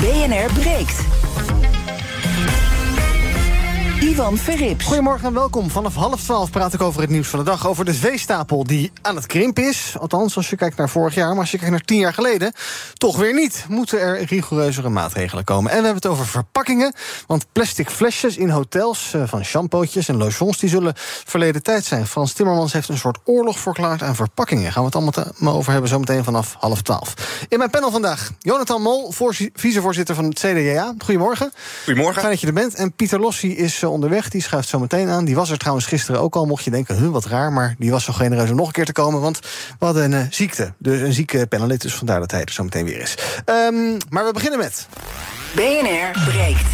BNR breekt. Ivan Verrips. Goedemorgen en welkom. Vanaf half twaalf praat ik over het nieuws van de dag. Over de veestapel die aan het krimpen is. Althans, als je kijkt naar vorig jaar. Maar als je kijkt naar tien jaar geleden, toch weer niet. Moeten er rigoureuzere maatregelen komen. En we hebben het over verpakkingen. Want plastic flesjes in hotels eh, van shampootjes en lotions... die zullen verleden tijd zijn. Frans Timmermans heeft een soort oorlog verklaard aan verpakkingen. Gaan we het allemaal te- over hebben zometeen vanaf half twaalf. In mijn panel vandaag Jonathan Mol, voorzi- vicevoorzitter van het CDA. Goedemorgen. Goedemorgen. Fijn dat je er bent. En Pieter Lossi is onderweg. Die schuift zo meteen aan. Die was er trouwens gisteren ook al. Mocht je denken, huh, wat raar. Maar die was zo genereus om nog een keer te komen. Want we hadden een eh, ziekte. Dus een zieke panelist. Dus vandaar dat hij er zo meteen weer is. Ehm, maar we beginnen met. BNR breekt.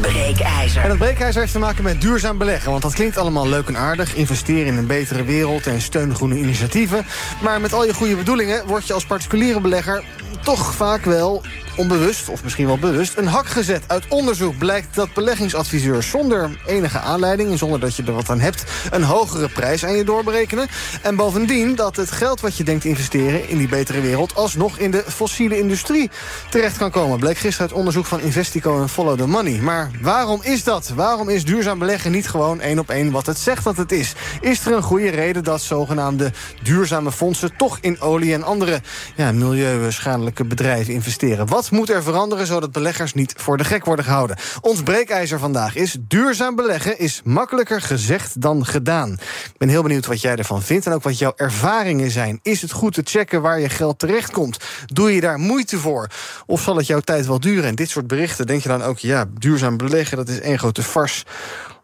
Breekijzer. En dat breekijzer heeft te maken met duurzaam beleggen. Want dat klinkt allemaal leuk en aardig. Investeren in een betere wereld en steun groene initiatieven. Maar met al je goede bedoelingen word je als particuliere belegger toch vaak wel onbewust, of misschien wel bewust, een hak gezet. Uit onderzoek blijkt dat beleggingsadviseurs zonder enige aanleiding... en zonder dat je er wat aan hebt, een hogere prijs aan je doorberekenen. En bovendien dat het geld wat je denkt te investeren in die betere wereld... alsnog in de fossiele industrie terecht kan komen. Bleek gisteren uit onderzoek van Investico en Follow the Money. Maar waarom is dat? Waarom is duurzaam beleggen niet gewoon één op één wat het zegt dat het is? Is er een goede reden dat zogenaamde duurzame fondsen... toch in olie en andere ja, milieuschadelijke bedrijven investeren? Wat moet er veranderen zodat beleggers niet voor de gek worden gehouden? Ons breekijzer vandaag is... duurzaam beleggen is makkelijker gezegd dan gedaan. Ik ben heel benieuwd wat jij ervan vindt en ook wat jouw ervaringen zijn. Is het goed te checken waar je geld terechtkomt? Doe je daar moeite voor? Of zal het jouw tijd wel duren? En dit soort berichten denk je dan ook... ja, duurzaam beleggen, dat is één grote farce.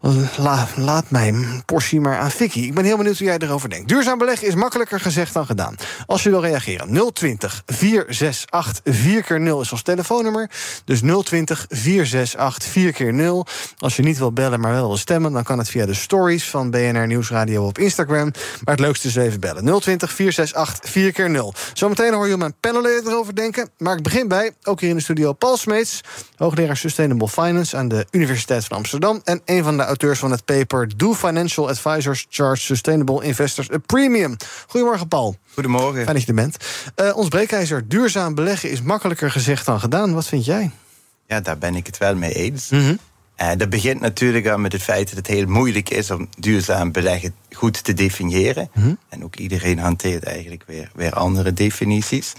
La- laat mijn portie maar aan Vicky. Ik ben heel benieuwd hoe jij erover denkt. Duurzaam beleggen is makkelijker gezegd dan gedaan. Als je wil reageren, 020 468 4 keer 0 is ons telefoonnummer. Dus 020 468 4 keer 0 Als je niet wil bellen, maar wel wil stemmen... dan kan het via de stories van BNR Nieuwsradio op Instagram. Maar het leukste is even bellen. 020 468 4 keer 0 Zometeen hoor je mijn panelleden erover denken. Maar ik begin bij, ook hier in de studio, Paul Smeets... hoogleraar Sustainable Finance aan de Universiteit van Amsterdam... en een van de auteurs van het paper... Do Financial Advisors Charge Sustainable Investors a Premium. Goedemorgen, Paul. Goedemorgen. Fijn dat je er bent. Eh, ons breekijzer, duurzaam beleggen is makkelijker gezegd dan gedaan. Wat vind jij? Ja, daar ben ik het wel mee eens. Eh, dat begint natuurlijk al met het feit dat het heel moeilijk is om duurzaam beleggen goed te definiëren. En ook iedereen hanteert eigenlijk weer, weer andere definities.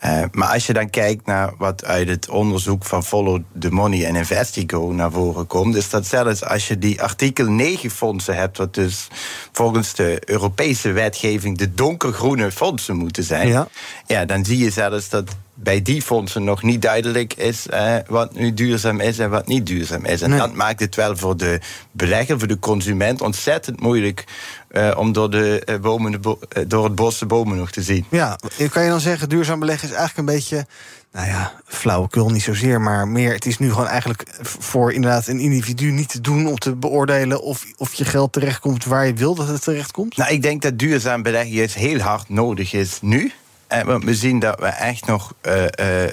Eh, maar als je dan kijkt naar wat uit het onderzoek van Follow the Money en Investigo naar voren komt, is dat zelfs als je die artikel 9 fondsen hebt, wat dus volgens de Europese wetgeving de donkergroene fondsen moeten zijn, Ja. ja, dan zie je zelfs dat bij die fondsen nog niet duidelijk is eh, wat nu duurzaam is en wat niet duurzaam is. En Nee. dat maakt het wel voor de belegger, voor de consument, ontzettend moeilijk eh, om door, de, eh, bomen bo- eh, door het bos de bomen nog te zien. Ja, kan je dan zeggen, duurzaam beleggen is eigenlijk een beetje... nou ja, flauwekul niet zozeer, maar meer... het is nu gewoon eigenlijk voor inderdaad een individu niet te doen... om te beoordelen of, of je geld terechtkomt waar je wil dat het terechtkomt? Nou, ik denk dat duurzaam beleggen juist heel hard nodig is nu. Eh, want we zien dat we echt nog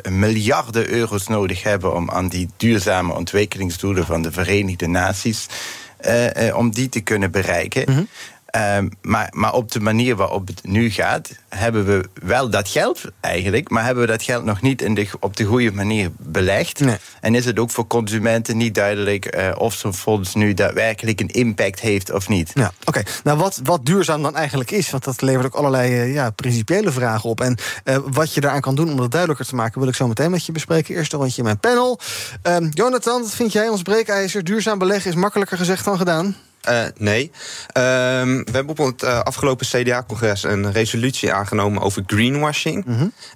miljarden euro's nodig hebben om aan die duurzame ontwikkelingsdoelen van de Verenigde Naties om die te kunnen bereiken. Ehm, maar, maar op de manier waarop het nu gaat, hebben we wel dat geld eigenlijk, maar hebben we dat geld nog niet in de, op de goede manier belegd. Nee. En is het ook voor consumenten niet duidelijk eh, of zo'n fonds nu daadwerkelijk een impact heeft of niet? Ja, oké. Nou, wat, wat duurzaam dan eigenlijk is, want dat levert ook allerlei eh, ja, principiële vragen op. En eh, wat je daaraan kan doen om dat duidelijker te maken, wil ik zo meteen met je bespreken. Eerst een rondje in mijn panel. Ehm, Jonathan, wat vind jij ons breekijzer? Duurzaam beleggen is makkelijker gezegd dan gedaan. Eh, nee. Ehm, we hebben op het eh, afgelopen CDA-congres een resolutie aangenomen over greenwashing.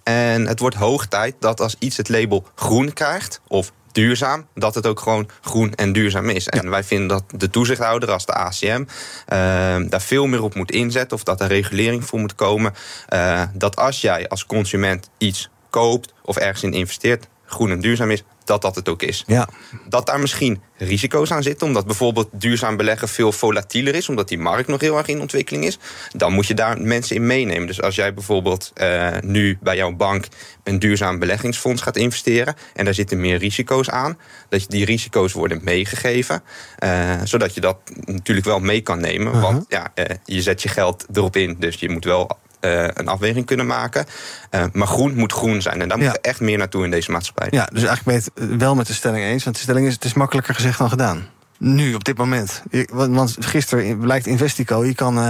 En het wordt hoog tijd dat als iets het label groen krijgt, of duurzaam, dat het ook gewoon groen en duurzaam is. En wij vinden dat de toezichthouder als de ACM ehm, daar veel meer op moet inzetten, of dat er regulering voor moet komen. eh, dat als jij als consument iets koopt of ergens in investeert, groen en duurzaam is, dat dat het ook is. Ja. Dat daar misschien risico's aan zitten, omdat bijvoorbeeld duurzaam beleggen veel volatieler is, omdat die markt nog heel erg in ontwikkeling is, dan moet je daar mensen in meenemen. Dus als jij bijvoorbeeld uh, nu bij jouw bank een duurzaam beleggingsfonds gaat investeren en daar zitten meer risico's aan, dat die risico's worden meegegeven, uh, zodat je dat natuurlijk wel mee kan nemen. Want ja, uh, je zet je geld erop in, dus je moet wel uh, een afweging kunnen maken. Uh, maar groen moet groen zijn. En daar ja. moet er echt meer naartoe in deze maatschappij. Ja, dus eigenlijk ben je het wel met de stelling eens. Want de stelling is: het is makkelijker gezegd dan gedaan. Nu, op dit moment. Want gisteren blijkt Investico, je kan, uh,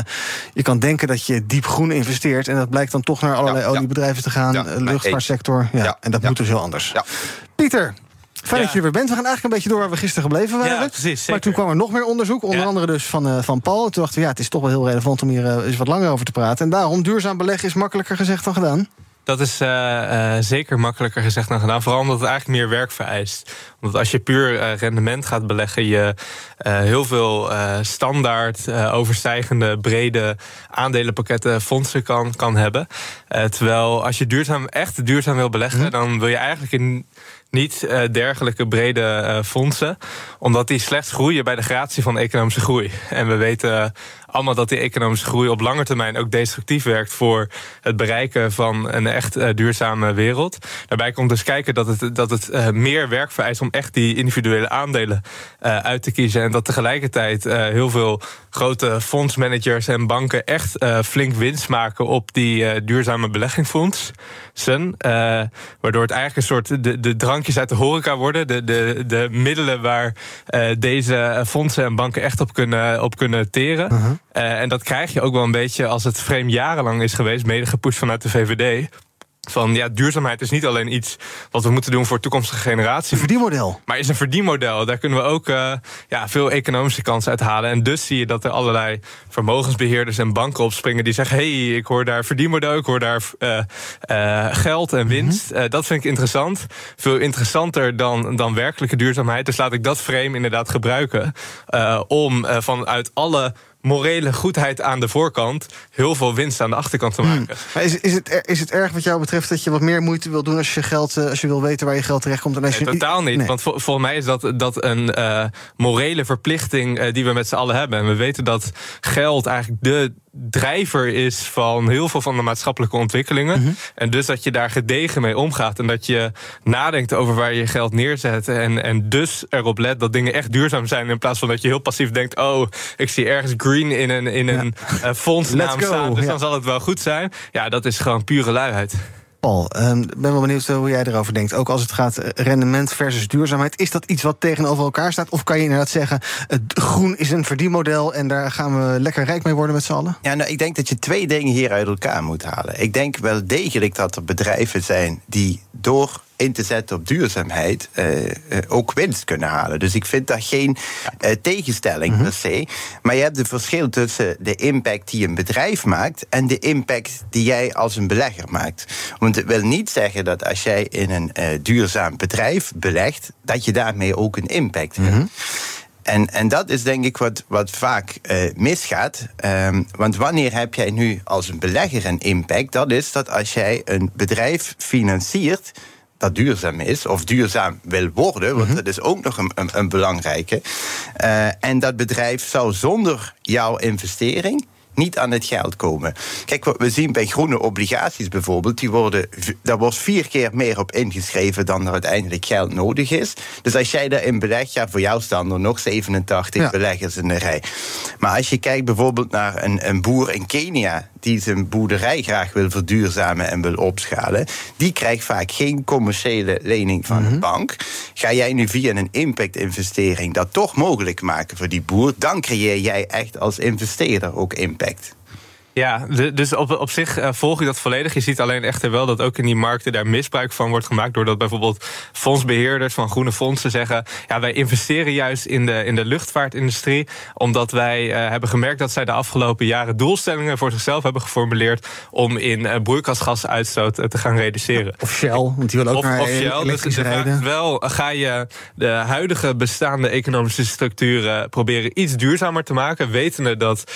je kan denken dat je diep groen investeert. En dat blijkt dan toch naar allerlei ja, oliebedrijven te gaan. Luchtvaartsector. Ja, en dat moet dus heel anders. Pieter, Fijn ja. dat je er weer bent. We gaan eigenlijk een beetje door waar we gisteren gebleven waren. Ja, precies, maar toen kwam er nog meer onderzoek. Onder ja. andere dus van, uh, van Paul. Toen dachten we, ja, het is toch wel heel relevant om hier uh, eens wat langer over te praten. En daarom, duurzaam beleggen is makkelijker gezegd dan gedaan. Dat is uh, zeker makkelijker gezegd dan gedaan. Vooral omdat het eigenlijk meer werk vereist. Want als je puur rendement gaat beleggen, je heel veel standaard overstijgende brede aandelenpakketten fondsen kan, kan hebben. terwijl als je duurzaam, echt duurzaam wil beleggen, hm. dan wil je eigenlijk in niet uh, dergelijke brede uh, fondsen. Omdat die slechts groeien bij de gratie van economische groei. En we weten allemaal dat die economische groei op lange termijn ook destructief werkt voor het bereiken van een echt uh, duurzame wereld. Daarbij komt dus kijken dat het, dat het uh, meer werk vereist om echt die individuele aandelen uh, uit te kiezen. En dat tegelijkertijd heel veel grote fondsmanagers en banken echt flink winst maken op die duurzame beleggingsfondsen. waardoor het eigenlijk een soort de, drankjes uit de horeca worden. De, de, de middelen waar deze fondsen en banken echt op kunnen, op kunnen teren. -huh. Uh, en dat krijg je ook wel een beetje als het frame jarenlang is geweest, mede gepusht vanuit de VVD. Van ja, duurzaamheid is niet alleen iets wat we moeten doen voor toekomstige generaties. Een verdienmodel. Maar is een verdienmodel. Daar kunnen we ook uh, ja, veel economische kansen uithalen. En dus zie je dat er allerlei vermogensbeheerders en banken opspringen die zeggen: hé, hey, ik hoor daar verdienmodel, ik hoor daar uh, uh, geld en winst. Mm -hmm. dat vind ik interessant. Veel interessanter dan, dan werkelijke duurzaamheid. Dus laat ik dat frame inderdaad gebruiken om vanuit alle morele goedheid aan de voorkant heel veel winst aan de achterkant te maken. Hmm. Maar is, is, het, is het erg wat jou betreft dat je wat meer moeite wil doen als je geld, als je wil weten waar je geld terechtkomt? En als nee, je... totaal niet. Nee. Want vol, volgens mij is dat, dat een uh, morele verplichting uh, die we met z'n allen hebben. En we weten dat geld eigenlijk de drijver is van heel veel van de maatschappelijke ontwikkelingen. Mm -hmm. En dus dat je daar gedegen mee omgaat. En dat je nadenkt over waar je je geld neerzet. En, en dus erop let dat dingen echt duurzaam zijn. In plaats van dat je heel passief denkt: oh, ik zie ergens green in een, in een ja. uh, fondsnaam staan. Dus ja. dan zal het wel goed zijn. Ja, dat is gewoon pure luiheid. Paul, ik um, ben wel benieuwd hoe jij erover denkt. Ook als het gaat rendement versus duurzaamheid. Is dat iets wat tegenover elkaar staat? Of kan je inderdaad zeggen, het groen is een verdienmodel... en daar gaan we lekker rijk mee worden met z'n allen? Ja, nou, ik denk dat je twee dingen hier uit elkaar moet halen. Ik denk wel degelijk dat er bedrijven zijn die door in te zetten op duurzaamheid uh, uh, ook winst kunnen halen. Dus ik vind dat geen uh, tegenstelling mm-hmm. per se. Maar je hebt het verschil tussen de impact die een bedrijf maakt en de impact die jij als een belegger maakt. Want het wil niet zeggen dat als jij in een duurzaam bedrijf belegt, dat je daarmee ook een impact hebt. Mm-hmm. En, en dat is denk ik wat, wat vaak uh, misgaat. Um, want wanneer heb jij nu als een belegger een impact? Dat is dat als jij een bedrijf financiert dat duurzaam is, of duurzaam wil worden, want mm-hmm. dat is ook nog een, een, een belangrijke. Uh, en dat bedrijf zou zonder jouw investering niet aan het geld komen. Kijk, wat we zien bij groene obligaties bijvoorbeeld, die worden, daar wordt vier keer meer op ingeschreven dan er uiteindelijk geld nodig is. Dus als jij daarin belegt, ja, voor jou staan er nog 87 ja. beleggers in de rij. Maar als je kijkt bijvoorbeeld naar een, een boer in Kenia die zijn boerderij graag wil verduurzamen en wil opschalen, die krijgt vaak geen commerciële lening van mm-hmm. een bank. Ga jij nu via een impact-investering dat toch mogelijk maken voor die boer, dan creëer jij echt als investeerder ook impact. Ja, dus op, op zich uh, volg ik dat volledig. Je ziet alleen echter wel dat ook in die markten daar misbruik van wordt gemaakt. Doordat bijvoorbeeld fondsbeheerders van groene fondsen zeggen: ja, wij investeren juist in de, in de luchtvaartindustrie. Omdat wij uh, hebben gemerkt dat zij de afgelopen jaren doelstellingen voor zichzelf hebben geformuleerd. om in uh, broeikasgasuitstoot te gaan reduceren. Of Shell, want die wil ook of, naar of Shell, dus rijden. Wel ga je de huidige bestaande economische structuren proberen iets duurzamer te maken. Wetende dat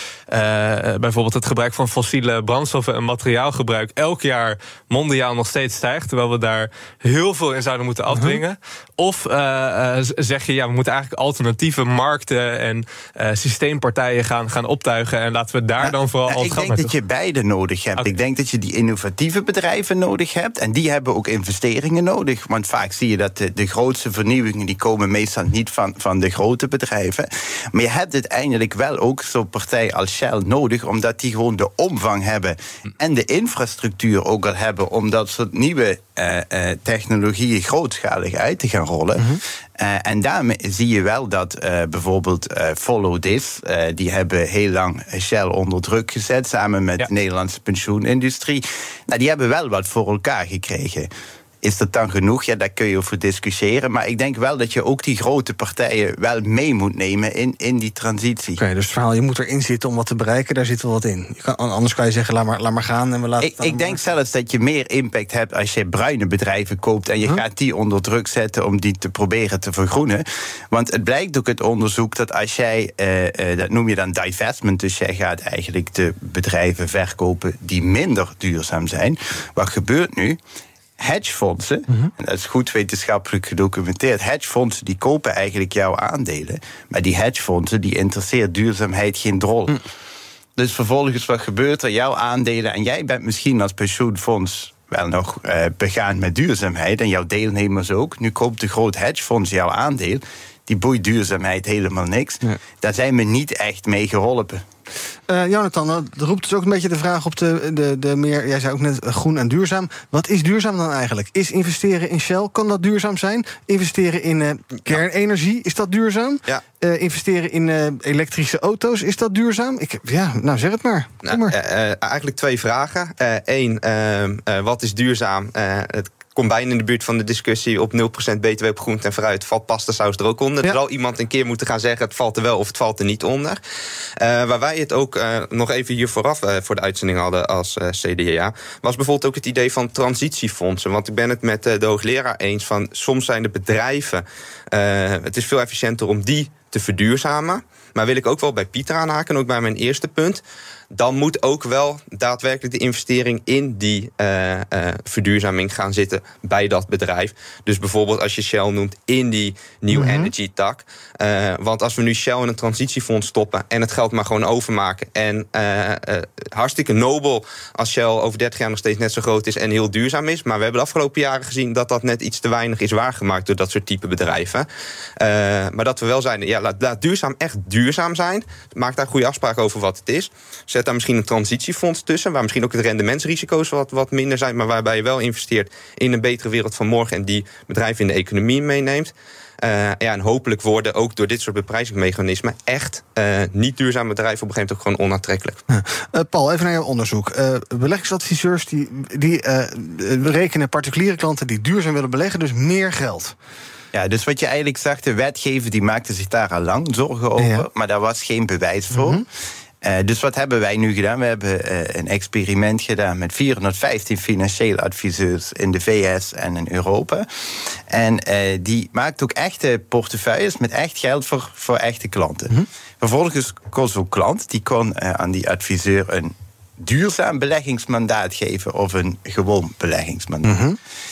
bijvoorbeeld het gebruik van fossiele brandstoffen en materiaalgebruik elk jaar mondiaal nog steeds stijgt, terwijl we daar heel veel in zouden moeten afdwingen. Of eh, eh, zeg je, ja, we moeten eigenlijk alternatieve markten en eh, systeempartijen gaan, gaan optuigen en laten we daar dan vooral Nou, al ik het denk gat dat je beide nodig hebt. Ik denk dat je die innovatieve bedrijven nodig hebt. En die hebben ook investeringen nodig. Want vaak zie je dat de, de grootste vernieuwingen... die komen meestal niet van, van de grote bedrijven. Maar je hebt uiteindelijk wel ook zo'n partij als Shell nodig... omdat die gewoon de omvang hebben... en de infrastructuur ook al hebben... om dat soort nieuwe eh, technologieën grootschalig uit te gaan rollen. Eh, en daarmee zie je wel dat bijvoorbeeld Follow This... die hebben heel lang Shell onder druk gezet... samen met Ja. de Nederlandse pensioenindustrie. Nou, die hebben wel wat voor elkaar gekregen. Is dat dan genoeg? Ja, daar kun je over discussiëren. Maar ik denk wel dat je ook die grote partijen wel mee moet nemen in, in die transitie. Oké, dus het verhaal, je moet erin zitten om wat te bereiken. Daar zit wel wat in. Je kan, anders kan je zeggen, laat maar, laat maar gaan en we laten Ik, het ik de denk zelfs dat je meer impact hebt als je bruine bedrijven koopt en je gaat die onder druk zetten om die te proberen te vergroenen. Want het blijkt ook uit onderzoek dat als jij, eh, eh, dat noem je dan divestment, dus jij gaat eigenlijk de bedrijven verkopen die minder duurzaam zijn. Wat gebeurt nu? Hedgefondsen, en dat is goed wetenschappelijk gedocumenteerd, hedgefondsen die kopen eigenlijk jouw aandelen, maar die hedgefondsen die interesseert duurzaamheid geen drol. Dus vervolgens, wat gebeurt er? Jouw aandelen, en jij bent misschien als pensioenfonds wel nog eh, begaan met duurzaamheid, en jouw deelnemers ook. Nu koopt de groot hedgefonds jouw aandeel. Die boeit duurzaamheid helemaal niks. Daar zijn we niet echt mee geholpen. Eh, Jonathan, er roept dus ook een beetje de vraag op de, de, de meer... Jij zei ook net eh, groen en duurzaam. Wat is duurzaam dan eigenlijk? Is investeren in Shell, kan dat duurzaam zijn? Investeren in eh, kernenergie, is dat duurzaam? Ja. Investeren in elektrische auto's, is dat duurzaam? Ik, ja, nou zeg het maar. Kom Nou, maar. eigenlijk twee vragen. Eén, wat is duurzaam? Het komt bijna in de buurt van de discussie op 0% btw op groente en fruit. Valt pasta saus er ook onder? Ja. Er zal iemand een keer moeten gaan zeggen... het valt er wel of het valt er niet onder. Waar wij het ook eh, nog even hier vooraf eh, voor de uitzending hadden als eh, CDA... was bijvoorbeeld ook het idee van transitiefondsen. Want ik ben het met de hoogleraar eens van... soms zijn de bedrijven... het is veel efficiënter om die te verduurzamen... Maar wil ik ook wel bij Pieter aanhaken, ook bij mijn eerste punt. Dan moet ook wel daadwerkelijk de investering in die eh, eh, verduurzaming gaan zitten bij dat bedrijf. Dus bijvoorbeeld als je Shell noemt in die New Energy tak. Eh, want als we nu Shell in een transitiefonds stoppen en het geld maar gewoon overmaken. En hartstikke nobel als Shell over 30 jaar nog steeds net zo groot is en heel duurzaam is. Maar we hebben de afgelopen jaren gezien dat dat net iets te weinig is waargemaakt door dat soort type bedrijven. Maar dat we wel zijn, ja, laat, laat duurzaam echt duurzaam zijn. Maak daar goede afspraken over wat het is. Zet daar misschien een transitiefonds tussen, waar misschien ook de rendementsrisico's wat, wat minder zijn, maar waarbij je wel investeert in een betere wereld van morgen en die bedrijven in de economie meeneemt. Eh, ja, en hopelijk worden ook door dit soort beprijzingsmechanismen echt eh, niet duurzame bedrijven op een gegeven moment ook gewoon onaantrekkelijk. Eh, Paul, even naar jouw onderzoek. Eh, beleggingsadviseurs die, die eh, berekenen particuliere klanten die duurzaam willen beleggen, dus meer geld. Ja, dus wat je eigenlijk zag, de wetgever die maakte zich daar al lang zorgen over, Ja. maar daar was geen bewijs voor. Eh, dus wat hebben wij nu gedaan? We hebben eh, een experiment gedaan met 415 financiële adviseurs in de VS en in Europa. En eh, die maakt ook echte portefeuilles met echt geld voor, voor echte klanten. Vervolgens kon zo'n klant, die kon aan die adviseur een duurzaam beleggingsmandaat geven of een gewoon beleggingsmandaat.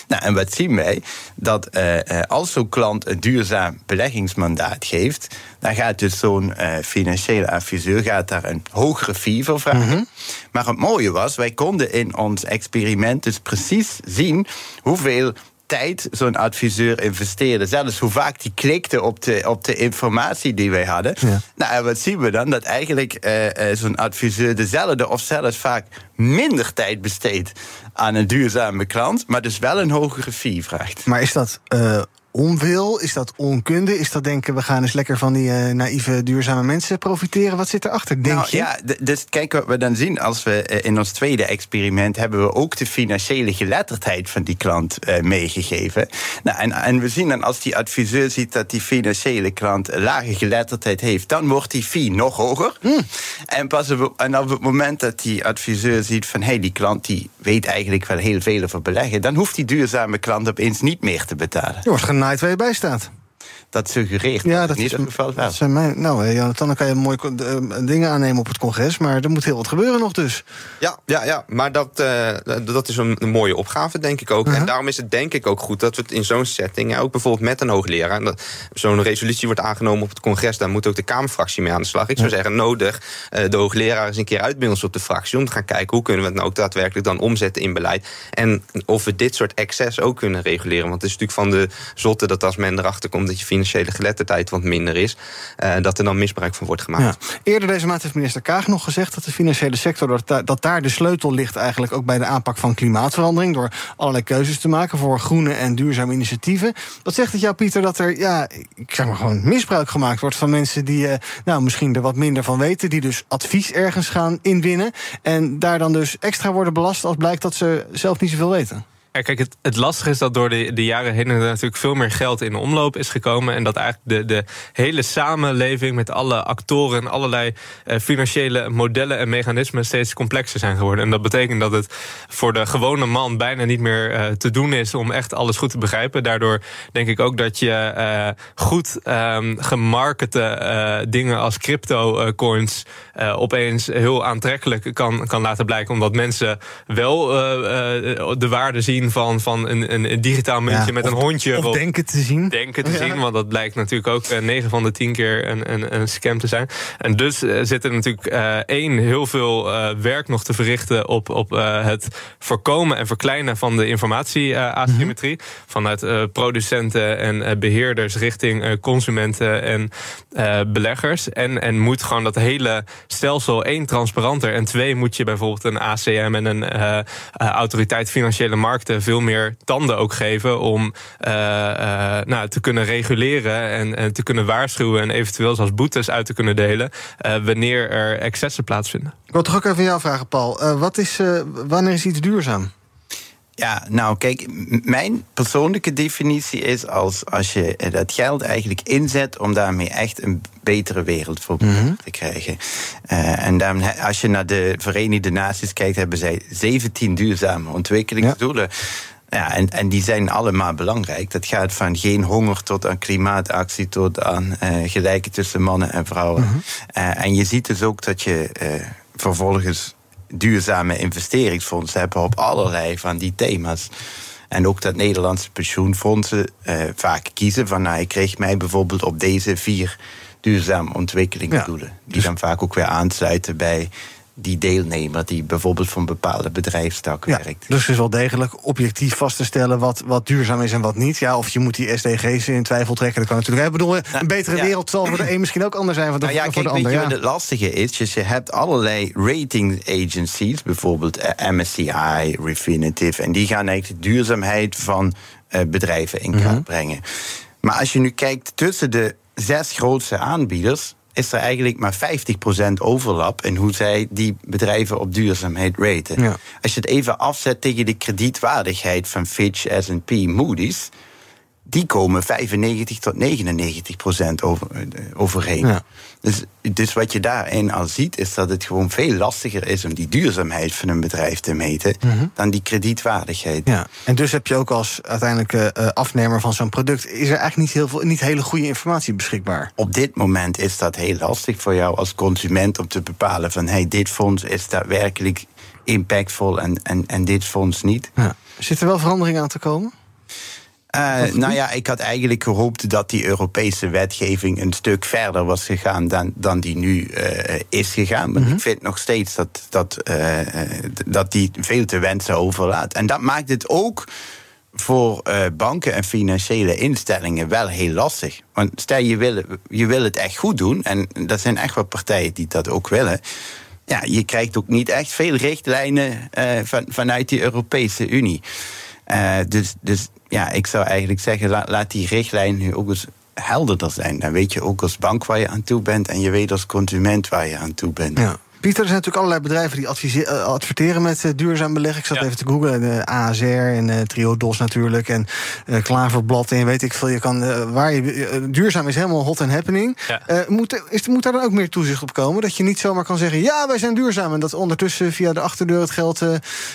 Nou, en wat zien wij? Dat eh, eh, als zo'n klant een duurzaam beleggingsmandaat geeft, dan gaat dus zo'n eh, financiële adviseur gaat daar een hogere fee voor vragen. Maar het mooie was, wij konden in ons experiment dus precies zien hoeveel tijd zo'n adviseur investeerde. Zelfs hoe vaak die klikte op de, op de informatie die wij hadden. Ja. Nou, en wat zien we dan? Dat eigenlijk eh, eh, zo'n adviseur dezelfde of zelfs vaak minder tijd besteedt aan een duurzame klant, maar dus wel een hogere fee vraagt. Maar is dat eh, onwil? Is dat onkunde? Is dat denken, we gaan eens lekker van die eh, naïeve duurzame mensen profiteren? Wat zit erachter, denk nou, je? Ja, dus kijk wat we dan zien als we eh, in ons tweede experiment hebben we ook de financiële geletterdheid van die klant eh, meegegeven. Nou, en, en we zien dan als die adviseur ziet dat die financiële klant lage geletterdheid heeft, dan wordt die fee nog hoger. En, pas op, en op het moment dat die adviseur ziet van hé, hey, die klant die weet eigenlijk wel heel veel over beleggen, dan hoeft die duurzame klant opeens niet meer te betalen. Je wordt genaaid waar je bij staat. Dat suggereert. Ja, dat in is ieder geval wel. Zijn mijn, nou, eh, Jonathan, dan kan je mooi uh, dingen aannemen op het congres. Maar er moet heel wat gebeuren nog dus. Ja, ja, ja maar dat, uh, dat is een, een, mooie opgave, denk ik ook. Uh -huh. En daarom is het denk ik ook goed dat we het in zo'n setting... ook bijvoorbeeld met een hoogleraar... zo'n resolutie wordt aangenomen op het congres... daar moet ook de Kamerfractie mee aan de slag. Ik zou ja. zeggen, nodig de hoogleraar eens een keer uit bij ons op de fractie... om te gaan kijken hoe kunnen we het nou ook daadwerkelijk dan omzetten in beleid. En of we dit soort excess ook kunnen reguleren. Want het is natuurlijk van de zotte dat als men erachter komt... dat je financiële geletterdheid wat minder is... Uh, dat er dan misbruik van wordt gemaakt. Eerder deze maand heeft minister Kaag nog gezegd... dat de financiële sector, dat, daar de sleutel ligt... eigenlijk ook bij de aanpak van klimaatverandering... door allerlei keuzes te maken voor groene en duurzame initiatieven. Wat zegt het jou, Pieter, dat er ja, ik zeg maar gewoon misbruik gemaakt wordt... van mensen die uh, nou, misschien er wat minder van weten... die dus advies ergens gaan inwinnen... en daar dan dus extra worden belast... als blijkt dat ze zelf niet zoveel weten? Kijk, het, het lastige is dat door de, de jaren heen er natuurlijk veel meer geld in de omloop is gekomen. En dat eigenlijk de, de hele samenleving met alle actoren en allerlei uh, financiële modellen en mechanismen steeds complexer zijn geworden. En dat betekent dat het voor de gewone man bijna niet meer uh, te doen is om echt alles goed te begrijpen. Daardoor denk ik ook dat je uh, goed um, gemarkete dingen als crypto coins opeens heel aantrekkelijk kan, kan laten blijken. Omdat mensen wel de waarde zien van, van een, een, een digitaal muntje Ja, met of- een hondje. Of denken te zien. denken te Ja. zien. Want dat blijkt natuurlijk ook eh, 9 van de 10 keer een, een, een scam te zijn. En dus eh, zit er natuurlijk eh, één heel veel werk nog te verrichten op, op het voorkomen en verkleinen van de informatieasymmetrie. Vanuit eh, producenten en eh, beheerders richting consumenten en beleggers. En, en moet gewoon dat hele stelsel één transparanter. En twee moet je bijvoorbeeld een ACM en een autoriteit financiële markten veel meer tanden ook geven om eh, eh, nou, te kunnen reguleren en, te kunnen waarschuwen en eventueel zelfs boetes uit te kunnen delen eh, wanneer er excessen plaatsvinden. Ik wil toch ook even jou vragen, Paul. Eh, wat is, eh, wanneer is iets duurzaam? Ja, nou kijk, mijn persoonlijke definitie is als, als je dat geld eigenlijk inzet om daarmee echt een betere wereld voor elkaar te krijgen. Eh, en he- als je naar de Verenigde Naties kijkt, hebben zij 17 duurzame ontwikkelingsdoelen. Ja, en, en die zijn allemaal belangrijk. Dat gaat van geen honger tot aan klimaatactie, tot aan eh gelijke tussen mannen en vrouwen. Eh, en je ziet dus ook dat je vervolgens duurzame investeringsfondsen hebben op allerlei van die thema's. En ook dat Nederlandse pensioenfondsen eh, vaak kiezen van, nou, ik richt mij bijvoorbeeld op deze vier duurzame ontwikkelingsdoelen. Die dan vaak ook weer aansluiten bij die deelnemer die bijvoorbeeld voor een bepaalde bedrijfstak Ja, werkt. dus het is wel degelijk objectief vast te stellen wat, wat duurzaam is en wat niet. Ja, of je moet die SDG's in twijfel trekken, dat kan natuurlijk. Ik bedoel, een betere ja. wereld zal voor de een misschien ook anders zijn dan Nou ja, voor kijk, de ander. je Ja. het lastige is? Dus je hebt allerlei rating agencies, bijvoorbeeld eh, MSCI, Refinitiv, en die gaan eigenlijk de duurzaamheid van eh, bedrijven in kaart Mhm. brengen. Maar als je nu kijkt tussen de zes grootste aanbieders, is er eigenlijk maar 50% overlap in hoe zij die bedrijven op duurzaamheid raten. Ja. Als je het even afzet tegen de kredietwaardigheid van Fitch, S&P, Moody's, die komen 95 tot 99 procent over, eh, overheen. Ja. Dus, dus wat je daarin al ziet, is dat het gewoon veel lastiger is om die duurzaamheid van een bedrijf te meten dan die kredietwaardigheid. Mhm. Ja, en dus heb je ook als uiteindelijke eh, afnemer van zo'n product... is er eigenlijk niet, heel veel, niet hele goede informatie beschikbaar. Op dit moment is dat heel lastig voor jou als consument om te bepalen van hey, dit fonds is daadwerkelijk impactvol en, en, en dit fonds niet. Ja. Zit er wel verandering aan te komen? Eh, nou ja, ik had eigenlijk gehoopt dat die Europese wetgeving een stuk verder was gegaan dan, dan die nu eh, is gegaan. Maar ik vind nog steeds dat, dat, eh, dat die veel te wensen overlaat. En dat maakt het ook voor banken en financiële instellingen wel heel lastig. Want stel je wil, je wil het echt goed doen, en dat zijn echt wel partijen die dat ook willen. Ja, je krijgt ook niet echt veel richtlijnen van, vanuit die Europese Unie. Dus, dus ja, ik zou eigenlijk zeggen, la- laat die richtlijn nu ook eens helderder zijn. Dan weet je ook als bank waar je aan toe bent en je weet als consument waar je aan toe bent. Ja. Pieter, er zijn natuurlijk allerlei bedrijven die eh, adverteren met eh, duurzaam beleggen. Ik zat Ja. even te googlen. De ASR en eh, Triodos natuurlijk. En eh, Klaverblad en weet ik veel. Je kan, eh, waar je, eh, duurzaam is helemaal hot and happening. Ja. Eh, moet, is, moet daar dan ook meer toezicht op komen? Dat je niet zomaar kan zeggen... ja, wij zijn duurzaam. En dat ondertussen via de achterdeur het geld eh,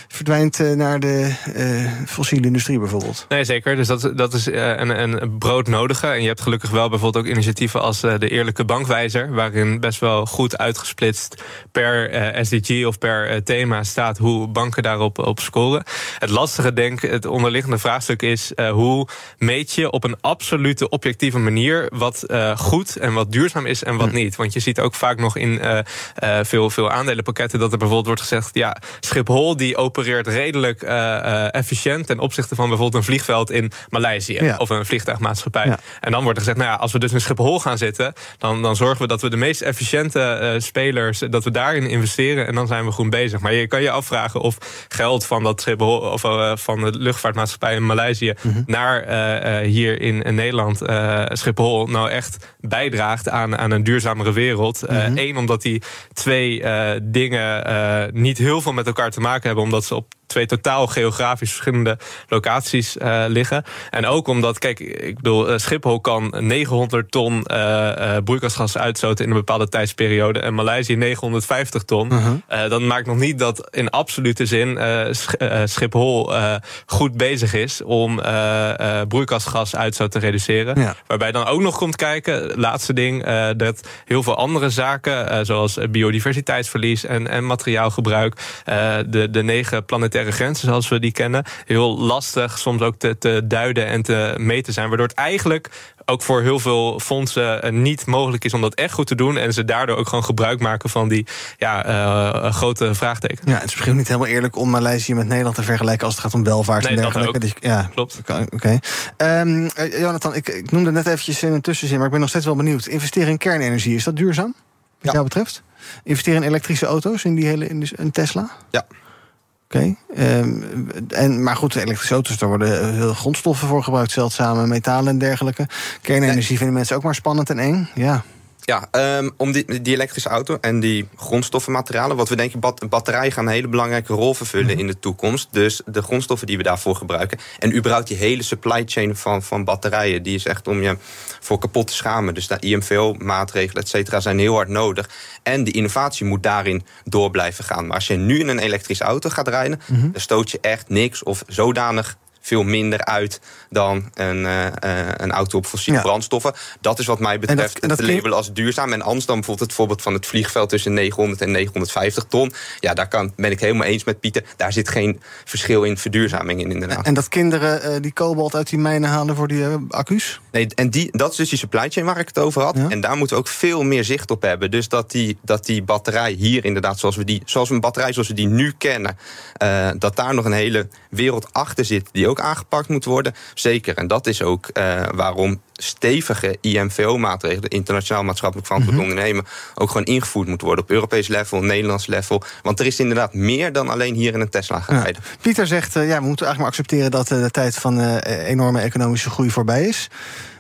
verdwijnt eh, naar de eh, fossiele industrie bijvoorbeeld. Nee, zeker. Dus dat, dat is eh, een, een broodnodige. En je hebt gelukkig wel bijvoorbeeld ook initiatieven als eh, de Eerlijke Bankwijzer, waarin best wel goed uitgesplitst per eh, SDG of per eh, thema staat hoe banken daarop op scoren. Het lastige, denk ik, het onderliggende vraagstuk is eh, hoe meet je op een absolute objectieve manier wat goed en wat duurzaam is en wat niet. Want je ziet ook vaak nog in veel, veel aandelenpakketten dat er bijvoorbeeld wordt gezegd: ja, Schiphol die opereert redelijk efficiënt ten opzichte van bijvoorbeeld een vliegveld in Maleisië Ja. of een vliegtuigmaatschappij. Ja. En dan wordt er gezegd: nou ja, als we dus in Schiphol gaan zitten, dan, dan zorgen we dat we de meest efficiënte spelers, dat we daarin investeren en dan zijn we goed bezig. Maar je kan je afvragen of geld van dat Schiphol of eh, van de luchtvaartmaatschappij in Maleisië naar eh, eh, hier in, in Nederland, Schiphol, nou echt bijdraagt aan, aan een duurzamere wereld. Eén, omdat die twee dingen niet heel veel met elkaar te maken hebben, omdat ze op twee totaal geografisch verschillende locaties eh, liggen. En ook omdat, kijk, ik bedoel, eh, Schiphol kan 900 ton eh broeikasgas uitstoten in een bepaalde tijdsperiode. En Maleisië 950 ton. Eh, dat maakt nog niet dat in absolute zin Sch- Schiphol goed bezig is om broeikasgasuitstoot te reduceren. Ja. Waarbij dan ook nog komt kijken, laatste ding, dat heel veel andere zaken, zoals biodiversiteitsverlies en, en materiaalgebruik, de, de negen planetaire grenzen zoals we die kennen, heel lastig soms ook te, te duiden en te meten zijn. Waardoor het eigenlijk ook voor heel veel fondsen eh, niet mogelijk is om dat echt goed te doen. En ze daardoor ook gewoon gebruik maken van die ja, eh, grote vraagtekens. Ja, het is misschien niet helemaal eerlijk om Maleisië met Nederland te vergelijken als het gaat om welvaart Nee, en dat dergelijke. ook. Dus, ja, Klopt. Oké. Ehm, eh, Jonathan, ik, ik noemde net eventjes in een tussenzin, maar ik ben nog steeds wel benieuwd. Investeren in kernenergie, is dat duurzaam? Wat Ja. jou betreft? Investeren in elektrische auto's, in die hele in, in Tesla? Ja. Oké. ehm, en, maar goed, elektrische auto's, daar worden veel grondstoffen voor gebruikt, zeldzame metalen en dergelijke. Kernenergie vinden mensen ook maar spannend en eng. Ja. Ja, ehm, om die, die elektrische auto en die grondstoffenmaterialen... wat we denken, bat, batterijen gaan een hele belangrijke rol vervullen in de toekomst. Dus de grondstoffen die we daarvoor gebruiken... en überhaupt die hele supply chain van, van batterijen... die is echt om je voor kapot te schamen. Dus de IMVO-maatregelen, et cetera, zijn heel hard nodig. En die innovatie moet daarin door blijven gaan. Maar als je nu in een elektrische auto gaat rijden... dan stoot je echt niks of zodanig veel minder uit dan een, eh, eh, een auto op fossiele Ja. brandstoffen. Dat is wat mij betreft en dat het klinkt- label als duurzaam. En anders dan bijvoorbeeld het voorbeeld van het vliegveld tussen 900 en 950 ton. Ja, daar kan, ben ik helemaal eens met Pieter. Daar zit geen verschil in verduurzaming in, inderdaad. En dat kinderen eh, die kobalt uit die mijnen halen voor die accu's? Nee, en die, dat is dus die supply chain waar ik het over had. Ja. En daar moeten we ook veel meer zicht op hebben. Dus dat die, dat die batterij hier inderdaad, zoals we die, zoals een batterij zoals we die nu kennen, dat daar nog een hele wereld achter zit die ook aangepakt moet worden. Zeker. En dat is ook eh, waarom stevige IMVO-maatregelen, internationaal maatschappelijk verantwoord ondernemen, ook gewoon ingevoerd moeten worden op Europees level, Nederlands level. Want er is inderdaad meer dan alleen hier in een Tesla gaan Ja. Pieter zegt, eh, ja, we moeten eigenlijk maar accepteren dat eh, de tijd van enorme economische groei voorbij is.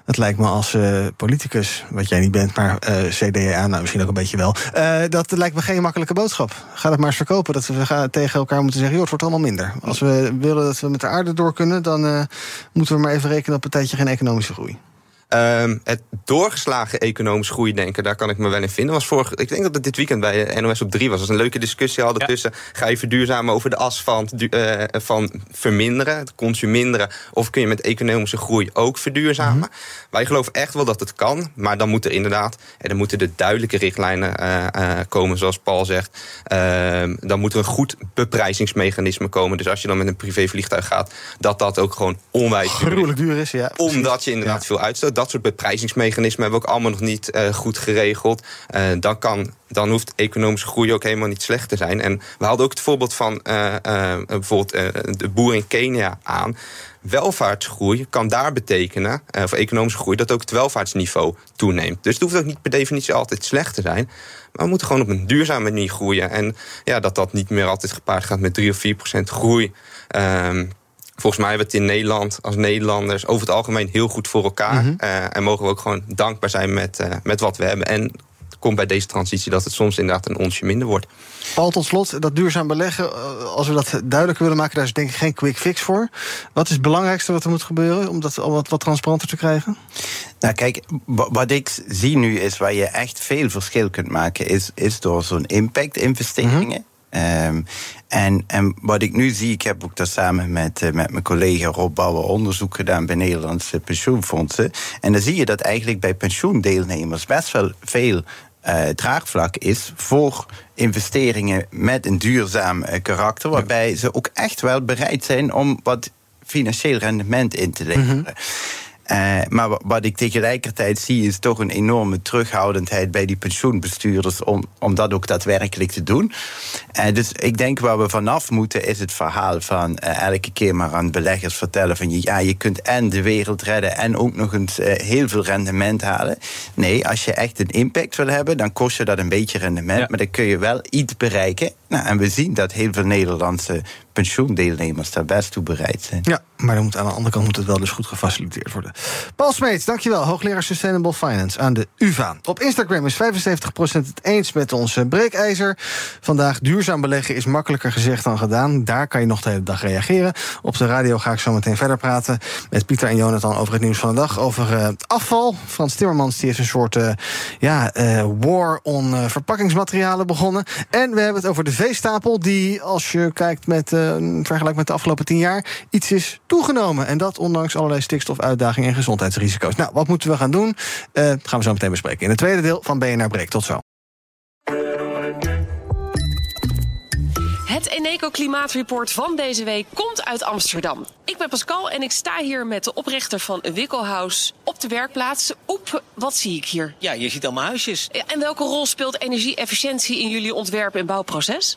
Het lijkt me als eh, politicus, wat jij niet bent, maar eh, CDA, nou misschien ook een beetje wel. eh, dat lijkt me geen makkelijke boodschap. Ga het maar eens verkopen. Dat we tegen elkaar moeten zeggen, joh, het wordt allemaal minder. Als we willen dat we met de aarde door kunnen, dan moeten we maar even rekenen op een tijdje geen economische groei. Ehm, het doorgeslagen economisch groei denken, daar kan ik me wel in vinden. Was vorig, ik denk dat het dit weekend bij NOS op 3 was. Dat was een leuke discussie hadden Ja. tussen... ga je verduurzamen over de as van, eh, van verminderen, het consuminderen... of kun je met economische groei ook verduurzamen? Wij geloven echt wel dat het kan, maar dan moet er inderdaad... en dan moeten er duidelijke richtlijnen eh, eh, komen, zoals Paul zegt. Ehm, dan moet er een goed beprijzingsmechanisme komen. Dus als je dan met een privévliegtuig gaat... dat dat ook gewoon onwijs duur is Gruwelijk duur is, ja. omdat je inderdaad Ja. veel uitstoot. Dat soort beprijzingsmechanismen hebben we ook allemaal nog niet eh, goed geregeld. Eh, dan, kan, dan hoeft economische groei ook helemaal niet slecht te zijn. En we hadden ook het voorbeeld van eh, bijvoorbeeld de boer in Kenia aan. Welvaartsgroei kan daar betekenen, voor economische groei, dat ook het welvaartsniveau toeneemt. Dus het hoeft ook niet per definitie altijd slecht te zijn. Maar we moeten gewoon op een duurzame manier groeien. En ja, dat dat niet meer altijd gepaard gaat met 3 of 4 procent groei. Ehm, Volgens mij hebben we het in Nederland als Nederlanders over het algemeen heel goed voor elkaar. Mhm. Eh, en mogen we ook gewoon dankbaar zijn met, eh, met wat we hebben. En komt bij deze transitie dat het soms inderdaad een onsje minder wordt. Paul, tot slot, dat duurzaam beleggen, eh, als we dat duidelijker willen maken, daar is denk ik geen quick fix voor. Wat is het belangrijkste wat er moet gebeuren om dat wat, wat transparanter te krijgen? Nou, kijk, wat ik zie nu is waar je echt veel verschil kunt maken, is, is door zo'n impact-investeringen. Ehm, en, en wat ik nu zie, ik heb ook daar samen met, uh, met mijn collega Rob Bouwer onderzoek gedaan bij Nederlandse pensioenfondsen. En dan zie je dat eigenlijk bij pensioendeelnemers best wel veel uh, draagvlak is voor investeringen met een duurzaam uh, karakter. Waarbij ze ook echt wel bereid zijn om wat financieel rendement in te leveren. Mm uh, maar wat ik tegelijkertijd zie is toch een enorme terughoudendheid bij die pensioenbestuurders om, om dat ook daadwerkelijk te doen. Uh, dus ik denk waar we vanaf moeten is het verhaal van uh, elke keer maar aan beleggers vertellen van ja, je kunt en de wereld redden en ook nog eens heel veel rendement halen. Nee, als je echt een impact wil hebben, dan kost je dat een beetje rendement, maar dan kun je wel iets bereiken. Nou, en we zien dat heel veel Nederlandse pensioendeelnemers daar best toe bereid zijn. Ja, maar dan moet, aan de andere kant moet het wel dus goed gefaciliteerd worden. Paul Smeets, dankjewel. Hoogleraar Sustainable Finance aan de UvA. Op Instagram is 75% het eens met onze breekijzer. Vandaag duurzaam beleggen is makkelijker gezegd dan gedaan. Daar kan je nog de hele dag reageren. Op de radio ga ik zo meteen verder praten met Pieter en Jonathan over het nieuws van de dag. Over uh, afval. Frans Timmermans die heeft een soort uh, ja, uh, war on verpakkingsmaterialen begonnen. En we hebben het over de veestapel die, als je kijkt met vergelijk met de afgelopen tien jaar, iets is toegenomen. En dat ondanks allerlei stikstofuitdagingen en gezondheidsrisico's. Nou, wat moeten we gaan doen? Uh, gaan we zo meteen bespreken. In het tweede deel van BNR Breek. Tot zo. Het Eneco Klimaatreport van deze week komt uit Amsterdam. Ik ben Pascal en ik sta hier met de oprichter van Wikkelhuis op de werkplaats. Op, wat zie ik hier? Ja, je ziet allemaal huisjes. En welke rol speelt energie-efficiëntie in jullie ontwerp- en bouwproces?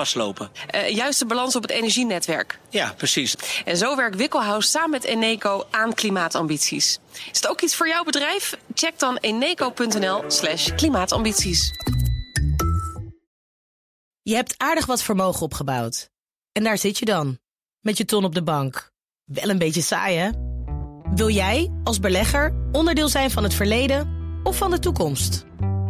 vastlopen. Uh, juist de balans op het energienetwerk. Ja, precies. En zo werkt Wikkelhuis samen met Eneco aan klimaatambities. Is het ook iets voor jouw bedrijf? Check dan eneco.nl slash klimaatambities. Je hebt aardig wat vermogen opgebouwd. En daar zit je dan, met je ton op de bank. Wel een beetje saai, hè? Wil jij, als belegger, onderdeel zijn van het verleden of van de toekomst?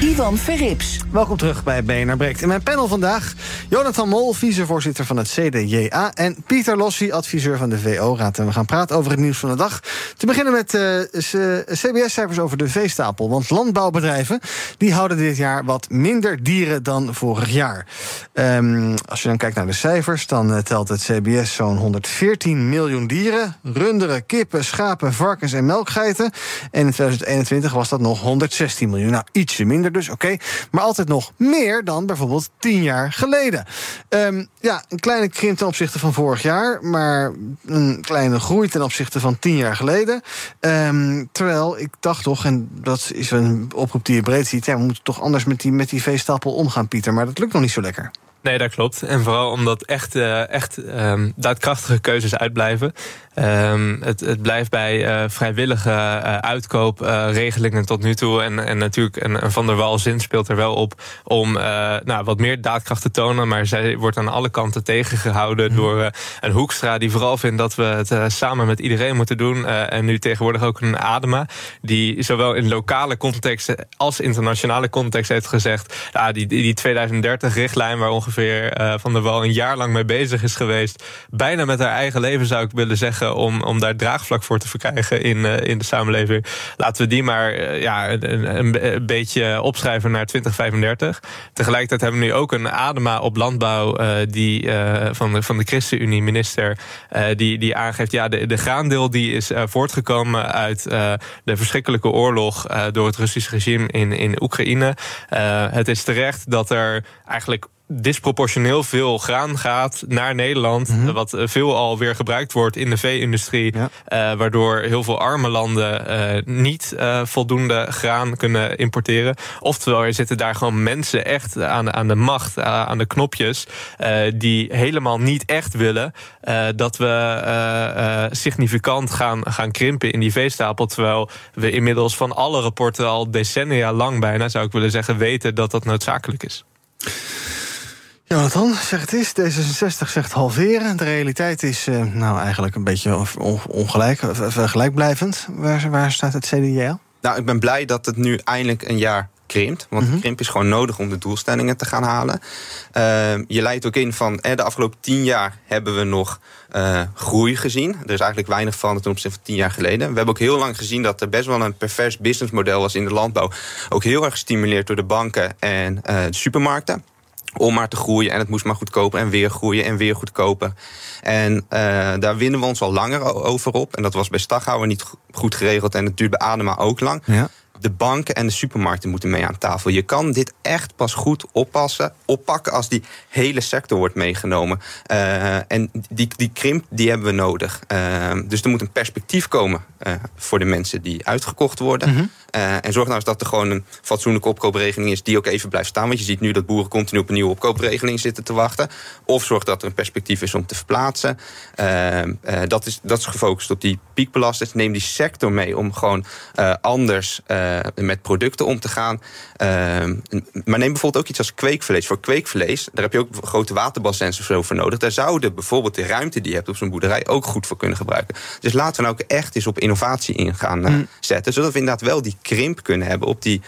Ivan Verrips. Welkom terug bij BNR Breekt. In mijn panel vandaag Jonathan Mol, vicevoorzitter van het CDJA... en Pieter Lossi, adviseur van de VO-raad. En we gaan praten over het nieuws van de dag. Te beginnen met uh, CBS-cijfers over de veestapel. Want landbouwbedrijven die houden dit jaar wat minder dieren dan vorig jaar. Um, als je dan kijkt naar de cijfers, dan uh, telt het CBS zo'n 114 miljoen dieren. Runderen, kippen, schapen, varkens en melkgeiten. En in 2021 was dat nog 116 miljoen. Nou, ietsje minder dus, oké. Maar altijd nog meer dan bijvoorbeeld 10 jaar geleden. Um, ja, een kleine krimp ten opzichte van vorig jaar, maar een kleine groei ten opzichte van 10 jaar geleden. Um, terwijl ik dacht toch, en dat is een oproep die je breed ziet, ja, we moeten toch anders met die, met die veestapel omgaan, Pieter. Maar dat lukt nog niet zo lekker. Nee, dat klopt. En vooral omdat echt, uh, echt um, daadkrachtige keuzes uitblijven. Um, het, het, blijft bij uh, vrijwillige uh, uitkoopregelingen tot nu toe. En, en natuurlijk, en, Van der Wal zin speelt er wel op om nou, wat meer daadkracht te tonen. Maar zij wordt aan alle kanten tegengehouden mm. door een Hoekstra die vooral vindt dat we het samen met iedereen moeten doen. en nu tegenwoordig ook een Adema, die zowel in lokale context als internationale context heeft gezegd: ah, die, die 2030-richtlijn waar ongeveer uh, van der Wal een jaar lang mee bezig is geweest. Bijna met haar eigen leven zou ik willen zeggen. Om, om daar draagvlak voor te verkrijgen in, uh, in de samenleving. Laten we die maar uh, ja, een, een, beetje opschrijven naar 2035. Tegelijkertijd hebben we nu ook een Adema op landbouw. die, van, de, van de ChristenUnie minister. die, die aangeeft. Ja, de, de graandeel die is voortgekomen uit de verschrikkelijke oorlog. door het Russische regime in, in Oekraïne. het is terecht dat er eigenlijk disproportioneel veel graan gaat naar Nederland. Mm -hmm. Wat veel alweer gebruikt wordt in de vee-industrie. Ja. Uh, waardoor heel veel arme landen uh, niet uh, voldoende graan kunnen importeren. Oftewel, er zitten daar gewoon mensen echt aan, aan de macht, aan de knopjes. die helemaal niet echt willen dat we significant gaan, gaan krimpen in die veestapel. Terwijl we inmiddels van alle rapporten al decennia lang bijna, zou ik willen zeggen, weten dat dat noodzakelijk is. Jonathan, zeg het is. D66 zegt halveren. De realiteit is uh, nou eigenlijk een beetje ongelijk, vergelijkblijvend. Waar, waar staat het CDA? Nou, ik ben blij dat het nu eindelijk een jaar krimpt. Want mm -hmm. krimp is gewoon nodig om de doelstellingen te gaan halen. Uh, je leidt ook in van eh, de afgelopen tien jaar hebben we nog uh, groei gezien. Er is eigenlijk weinig van ten opzichte van tien jaar geleden. We hebben ook heel lang gezien dat er best wel een pervers businessmodel was in de landbouw. Ook heel erg gestimuleerd door de banken en de supermarkten om maar te groeien. En het moest maar goedkoper en weer groeien en weer goedkoper. En uh, daar winnen we ons al langer over op. En dat was bij Staghouwer niet goed geregeld. En het duurt bij Adema ook lang. Ja de banken en de supermarkten moeten mee aan tafel. Je kan dit echt pas goed oppassen, oppakken als die hele sector wordt meegenomen. Uh, en die, die krimp, die hebben we nodig. Uh, dus er moet een perspectief komen voor de mensen die uitgekocht worden. Mm -hmm. En zorg nou eens dat er gewoon een fatsoenlijke opkoopregeling is die ook even blijft staan. Want je ziet nu dat boeren continu op een nieuwe opkoopregeling zitten te wachten. Of zorg dat er een perspectief is om te verplaatsen. dat, is, dat is gefocust op die piekbelasters. Neem die sector mee om gewoon anders met producten om te gaan. Maar neem bijvoorbeeld ook iets als kweekvlees. Voor kweekvlees, daar heb je ook grote waterbassins of zo voor nodig. Daar zouden bijvoorbeeld de ruimte die je hebt op zo'n boerderij ook goed voor kunnen gebruiken. Dus laten we nou ook echt eens op innovatie in gaan mm. zetten. Zodat we inderdaad wel die krimp kunnen hebben op die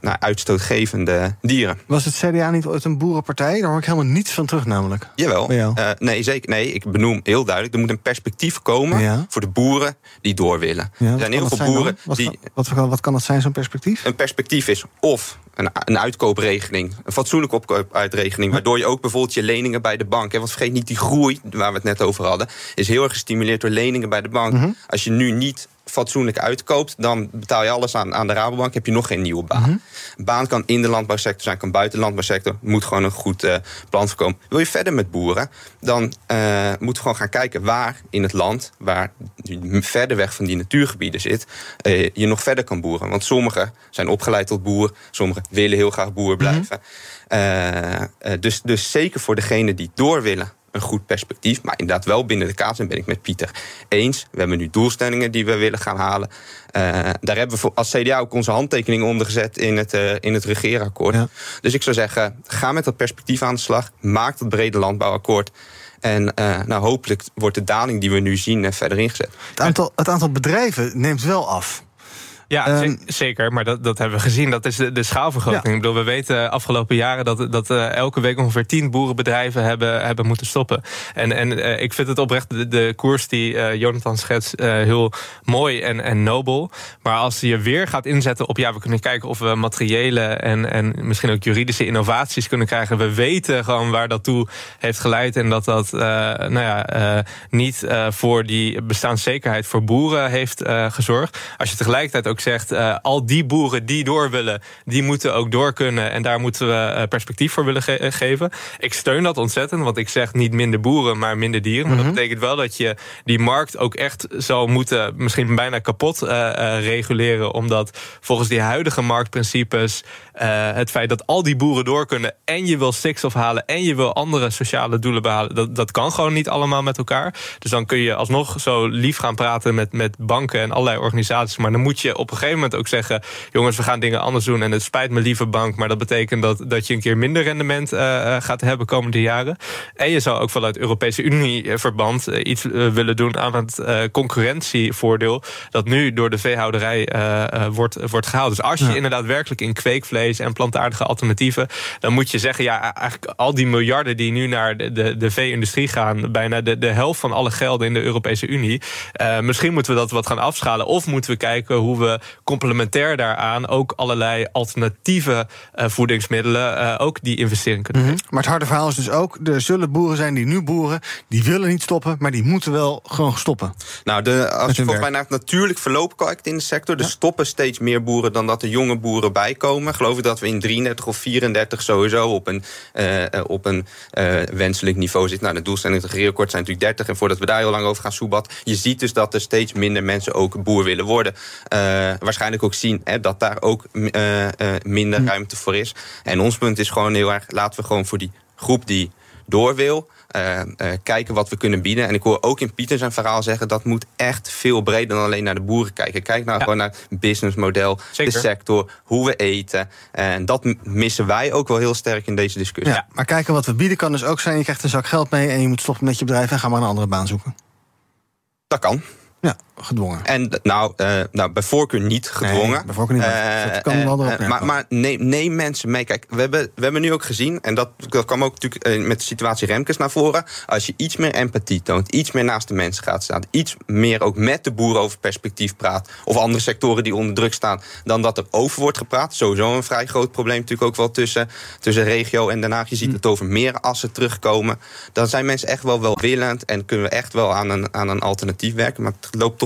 nou, uitstootgevende dieren. Was het CDA niet ooit een boerenpartij? Daar hoor ik helemaal niets van terug namelijk. Jawel. nee, zeker. Nee, ik benoem heel duidelijk. Er moet een perspectief komen ja. voor de boeren die door willen. Ja, er zijn heel veel boeren wat, die... Wat, wat, wat kan dat zijn, zo'n perspectief? Een perspectief is of een, een uitkoopregeling, een fatsoenlijke opkoopuitregening, waardoor je ook bijvoorbeeld je leningen bij de bank. Hè, want vergeet niet, die groei waar we het net over hadden, is heel erg gestimuleerd door leningen bij de bank. Mm -hmm. Als je nu niet fatsoenlijk uitkoopt, dan betaal je alles aan, aan de Rabobank, heb je nog geen nieuwe baan. Mm -hmm. Een baan kan in de landbouwsector zijn, kan buiten de landbouwsector, moet gewoon een goed uh, plan voorkomen. Wil je verder met boeren, dan uh, moeten we gewoon gaan kijken waar in het land, waar verder weg van die natuurgebieden zit, uh, je nog verder kan boeren. Want sommigen zijn opgeleid tot boer, sommigen willen heel graag boer blijven. Mm -hmm. dus, dus zeker voor degenen die door willen een goed perspectief. Maar inderdaad wel binnen de. En ben ik met Pieter eens. We hebben nu doelstellingen die we willen gaan halen. Uh, daar hebben we als CDA ook onze handtekeningen onder gezet in het, uh, in het regeerakkoord. Ja. Dus ik zou zeggen, ga met dat perspectief aan de slag. Maak dat brede landbouwakkoord. En uh, nou, hopelijk wordt de daling die we nu zien verder ingezet. Het aantal, het aantal bedrijven neemt wel af. Ja, um, zeker. Maar dat, dat hebben we gezien. Dat is de, de schaalvergroting. Ja. Ik bedoel, we weten afgelopen jaren dat, dat uh, elke week ongeveer tien boerenbedrijven hebben, hebben moeten stoppen. En, en uh, ik vind het oprecht de, de koers die uh, Jonathan schetst heel mooi en, en nobel. Maar als je weer gaat inzetten op, ja, we kunnen kijken of we materiële en, en misschien ook juridische innovaties kunnen krijgen. We weten gewoon waar dat toe heeft geleid. En dat dat nou ja, niet voor die bestaanszekerheid voor boeren heeft gezorgd. Als je tegelijkertijd ook ook zegt, uh, al die boeren die door willen, die moeten ook door kunnen. En daar moeten we uh, perspectief voor willen ge geven. Ik steun dat ontzettend, want ik zeg niet minder boeren, maar minder dieren. Maar mm -hmm. dat betekent wel dat je die markt ook echt zou moeten, misschien bijna kapot uh, reguleren. Omdat volgens die huidige marktprincipes het feit dat al die boeren door kunnen en je wil stikstof halen en je wil andere sociale doelen behalen, dat, dat kan gewoon niet allemaal met elkaar. Dus dan kun je alsnog zo lief gaan praten met, met banken en allerlei organisaties. Maar dan moet je op een gegeven moment ook zeggen: jongens, we gaan dingen anders doen. En het spijt me, lieve bank, maar dat betekent dat, dat je een keer minder rendement uh, gaat hebben komende jaren. En je zou ook vanuit Europese Unie-verband iets willen doen aan het concurrentievoordeel. dat nu door de veehouderij wordt, wordt gehaald. Dus als je inderdaad werkelijk in kweekvlees en plantaardige alternatieven. dan moet je zeggen: ja, eigenlijk al die miljarden die nu naar de, de, de vee-industrie gaan. bijna de, de helft van alle gelden in de Europese Unie. misschien moeten we dat wat gaan afschalen. Of moeten we kijken hoe we complementair daaraan ook allerlei alternatieve uh, voedingsmiddelen uh, ook die investering kunnen mm Maar het harde verhaal is dus ook: er zullen boeren zijn die nu boeren, die willen niet stoppen, maar die moeten wel gewoon stoppen. Nou, de, als je volgens mij naar het natuurlijk verloop kijkt in de sector, er stoppen steeds meer boeren dan dat er jonge boeren bijkomen. Geloof ik dat we in 33 of 34 sowieso op een, uh, op een wenselijk niveau zitten. Nou, de doelstelling het regeerakkoord zijn natuurlijk 30. En voordat we daar heel lang over gaan soebat, je ziet dus dat er steeds minder mensen ook boer willen worden. Uh, waarschijnlijk ook zien hè, dat daar ook minder hm. ruimte voor is. En ons punt is gewoon heel erg, laten we gewoon voor die groep die door wil... Uh, uh, kijken wat we kunnen bieden. En ik hoor ook in Pieter zijn verhaal zeggen... dat moet echt veel breder dan alleen naar de boeren kijken. Kijk nou ja. gewoon naar het businessmodel, Zeker. de sector, hoe we eten. En dat missen wij ook wel heel sterk in deze discussie. Ja, maar kijken wat we bieden kan dus ook zijn... je krijgt een zak geld mee en je moet stoppen met je bedrijf... en ga maar een andere baan zoeken. Dat kan. Ja, gedwongen. En nou, uh, nou bij voorkeur niet gedwongen. Nee, bij voorkeur niet. Uh, dat kan wel uh, maar, maar neem, neem, mensen mee. Kijk, we hebben, we hebben nu ook gezien, en dat, dat kwam ook natuurlijk met de situatie Remkes naar voren. Als je iets meer empathie toont, iets meer naast de mensen gaat staan, iets meer ook met de boeren over perspectief praat, of andere sectoren die onder druk staan, dan dat er over wordt gepraat. Sowieso een vrij groot probleem natuurlijk ook wel tussen, tussen regio en Den Haag. Je ziet het over meer assen terugkomen. Dan zijn mensen echt wel welwillend en kunnen we echt wel aan een, aan een alternatief werken. Maar het loopt toch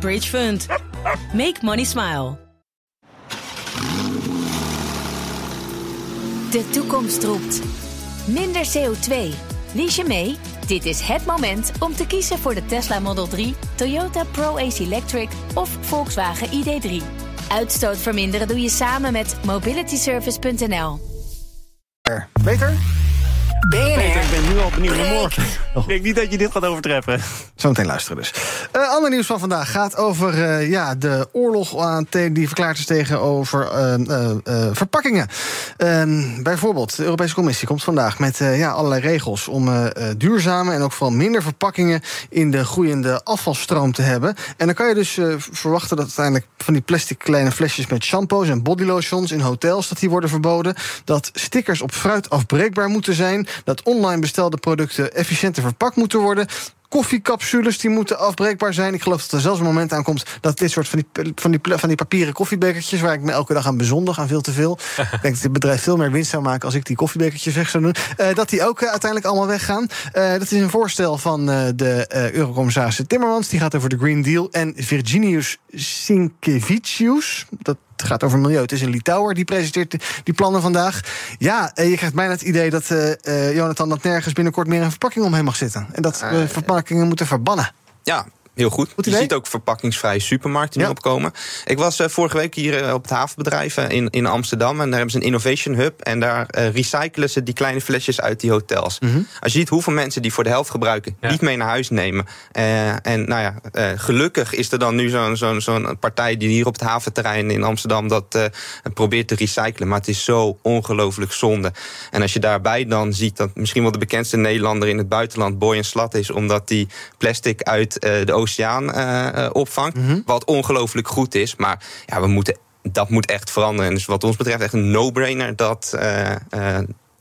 Bridge Fund. Make money smile. De toekomst roept. Minder CO2. Lies je mee? Dit is het moment om te kiezen voor de Tesla Model 3, Toyota Pro-Ace Electric of Volkswagen ID3. Uitstoot verminderen doe je samen met mobilityservice.nl. Beter? BNR. ik ben nu al benieuwd naar morgen. Ik denk niet dat je dit gaat overtreffen. Zometeen luisteren dus. Uh, ander nieuws van vandaag gaat over uh, ja, de oorlog aan die verklaard is tegenover uh, verpakkingen. Ehm, bijvoorbeeld, de Europese Commissie komt vandaag met ja, allerlei regels om duurzame en ook vooral minder verpakkingen in de groeiende afvalstroom te hebben. En dan kan je dus verwachten dat uiteindelijk van die plastic kleine flesjes met shampoos en bodylotions in hotels dat die worden verboden. Dat stickers op fruit afbreekbaar moeten zijn. Dat online bestelde producten efficiënter verpakt moeten worden koffiecapsules die moeten afbreekbaar zijn. Ik geloof dat er zelfs een moment aankomt dat dit soort van die, van die, van die papieren koffiebekertjes, waar ik me elke dag aan bezondig, aan veel te veel. ik denk dat dit bedrijf veel meer winst zou maken als ik die koffiebekertjes weg zou doen. Uh, dat die ook uh, uiteindelijk allemaal weggaan. Uh, dat is een voorstel van de Eurocommissaris Timmermans. Die gaat over de Green Deal. En Virginius Sinkevicius, dat het gaat over milieu. Het is een Litouwer die presenteert die plannen vandaag. Ja, je krijgt bijna het idee dat uh, Jonathan dat nergens binnenkort meer een verpakking omheen mag zitten. En dat we verpakkingen moeten verbannen. Ja, Heel goed. goed je ziet ook verpakkingsvrije supermarkten ja. opkomen. Ik was uh, vorige week hier uh, op het havenbedrijf uh, in, in Amsterdam. En daar hebben ze een innovation hub. En daar recyclen ze die kleine flesjes uit die hotels. Mm -hmm. Als je ziet hoeveel mensen die voor de helft gebruiken... Ja. niet mee naar huis nemen. en nou ja, gelukkig is er dan nu zo'n zo'n zo'n partij... die hier op het haventerrein in Amsterdam dat probeert te recyclen. Maar het is zo ongelooflijk zonde. En als je daarbij dan ziet dat misschien wel de bekendste Nederlander... in het buitenland Boy en Slat is... omdat die plastic uit de oceaan uh, opvangt. Mm -hmm. Wat ongelooflijk goed is. Maar ja, we moeten, dat moet echt veranderen. Dus wat ons betreft echt een no-brainer dat. Uh,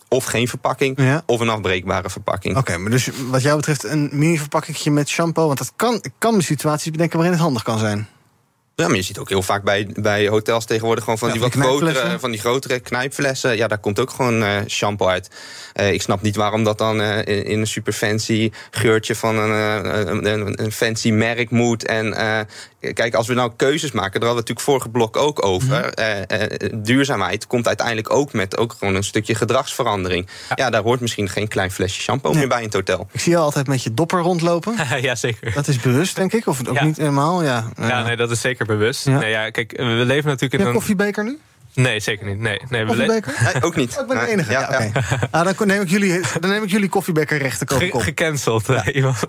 of geen verpakking, ja. of een afbreekbare verpakking. Oké, okay, maar dus wat jou betreft een mini-verpakkingje met shampoo... want dat kan, ik kan me situaties bedenken waarin het handig kan zijn. Ja, maar je ziet ook heel vaak bij, bij hotels tegenwoordig gewoon van Ja, die wat grotere, knijpflessen. van die grotere knijpflessen. Ja, daar komt ook gewoon eh, shampoo uit. Eh, ik snap niet waarom dat dan eh, in, in een super fancy geurtje van een, eh, een, een, fancy merk moet. En eh, kijk, als we nou keuzes maken, daar hadden we natuurlijk vorige blok ook over. Mhm. Eh, eh, duurzaamheid komt uiteindelijk ook met ook gewoon een stukje gedragsverandering. Ja, daar hoort misschien geen klein flesje shampoo meer bij in het hotel. Ik zie je altijd met je dopper rondlopen. ja, zeker. Dat is bewust, denk ik. Of ook Ja. niet helemaal. Ja, eh, Ja, nee, dat is zeker bewust. Ja. Nee, ja, kijk, we leven natuurlijk Heb in een... koffiebeker nu? Nee, zeker niet. Nee, nee, Koffiebeker? Nee, ook niet. Oh, ik ben de enige. Ja, oké. Ah, dan neem ik jullie, dan neem ik jullie koffiebekerrechten koop ik Ge- gecanceld. eh, iemand.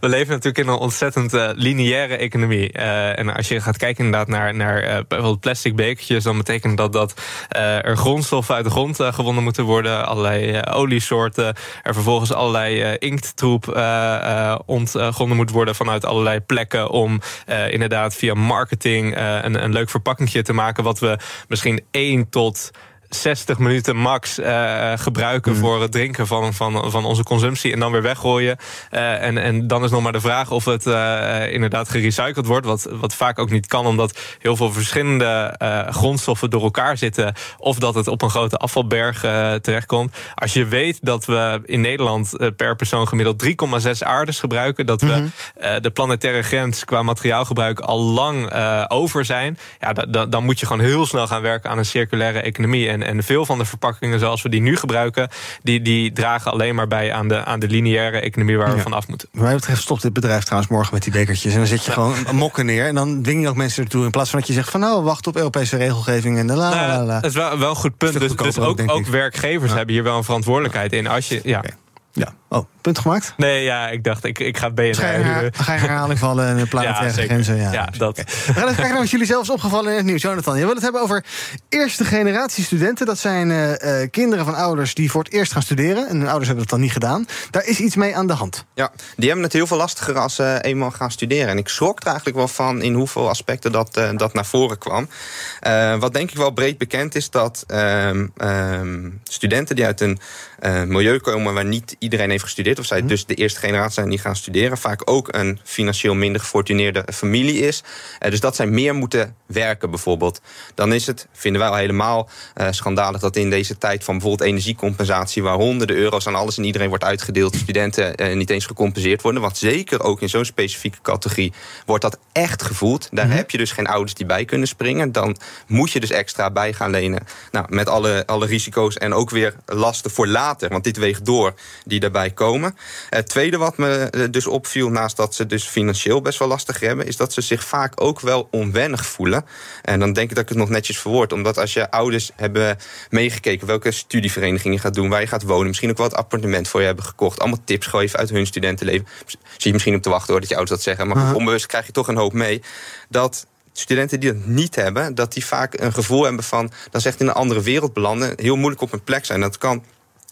We leven natuurlijk in een ontzettend eh, lineaire economie. Eh, en als je gaat kijken inderdaad naar, naar eh, bijvoorbeeld plastic bekertjes... dan betekent dat dat eh, er grondstoffen uit de grond eh, gewonnen moeten worden. Allerlei oliesoorten. Er vervolgens allerlei eh, inkttroep eh, eh, ontgonnen moet worden... vanuit allerlei plekken om eh, inderdaad via marketing... eh, een, een leuk verpakkingje te maken... wat we misschien één tot... 60 minuten max eh, gebruiken voor het drinken van, van, van onze consumptie en dan weer weggooien. Eh, en, en dan is nog maar de vraag of het eh, inderdaad gerecycled wordt. Wat, wat vaak ook niet kan, omdat heel veel verschillende grondstoffen door elkaar zitten. Of dat het op een grote afvalberg terechtkomt. Als je weet dat we in Nederland per persoon gemiddeld 3,6 aardes gebruiken. Dat we eh, de planetaire grens qua materiaalgebruik al lang over zijn. Ja, da- da- dan moet je gewoon heel snel gaan werken aan een circulaire economie. En, en veel van de verpakkingen zoals we die nu gebruiken, die, die dragen alleen maar bij aan de, aan de lineaire economie waar we Ja. vanaf moeten. Wat mij betreft stopt dit bedrijf trouwens morgen met die bekertjes. En dan zet je gewoon mokken neer. En dan dwing je ook mensen ertoe. In plaats van dat je zegt van nou, wacht op Europese regelgeving en de la la la. Nou, dat is wel, wel een goed punt. Dus, dus ook, ook, werkgevers hebben hier wel een verantwoordelijkheid in. Als je, ja. Ja. Oh, punt gemaakt? Nee, ja, ik dacht, ik, ik ga BNR. Ga je, ga je herhaling vallen en de planetaire Ja, grenzen? Ja, Ja, dat. We gaan even kijken naar wat jullie zelfs opgevallen in het nieuws. Jonathan, je wil het hebben over eerste generatie studenten. Dat zijn eh, eh, kinderen van ouders die voor het eerst gaan studeren. En hun ouders hebben dat dan niet gedaan. Daar is iets mee aan de hand. Ja, die hebben het heel veel lastiger als ze eenmaal gaan studeren. En ik schrok er eigenlijk wel van in hoeveel aspecten dat, eh, dat naar voren kwam. Eh, wat denk ik wel breed bekend is dat ehm, ehm, studenten die uit een eh, milieu komen waar niet iedereen heeft gestudeerd, of zij dus de eerste generatie zijn die gaan studeren, vaak ook een financieel minder gefortuneerde familie is. Eh, dus dat zij meer moeten werken bijvoorbeeld. Dan is het, vinden wij al helemaal eh, schandalig dat in deze tijd van bijvoorbeeld energiecompensatie, waar honderden euro's aan alles en iedereen wordt uitgedeeld, studenten eh, niet eens gecompenseerd worden. Want zeker ook in zo'n specifieke categorie wordt dat echt gevoeld. Daar heb je dus geen ouders die bij kunnen springen. Dan moet je dus extra bij gaan lenen. Nou, met alle, alle risico's en ook weer lasten voor later. Want dit weegt door die daarbij komen. Het tweede wat me eh, dus opviel, naast dat ze dus financieel best wel lastig hebben, is dat ze zich vaak ook wel onwennig voelen. En dan denk ik dat ik het nog netjes verwoord. Omdat als je ouders hebben meegekeken welke studievereniging je gaat doen, waar je gaat wonen, misschien ook wel het appartement voor je hebben gekocht, allemaal tips geven uit hun studentenleven. Zie je misschien op te wachten hoor dat je ouders dat zeggen, maar onbewust krijg je toch een hoop mee. Dat studenten die dat niet hebben, dat die vaak een gevoel hebben van dat ze echt in een andere wereld belanden, heel moeilijk op hun plek zijn. Dat kan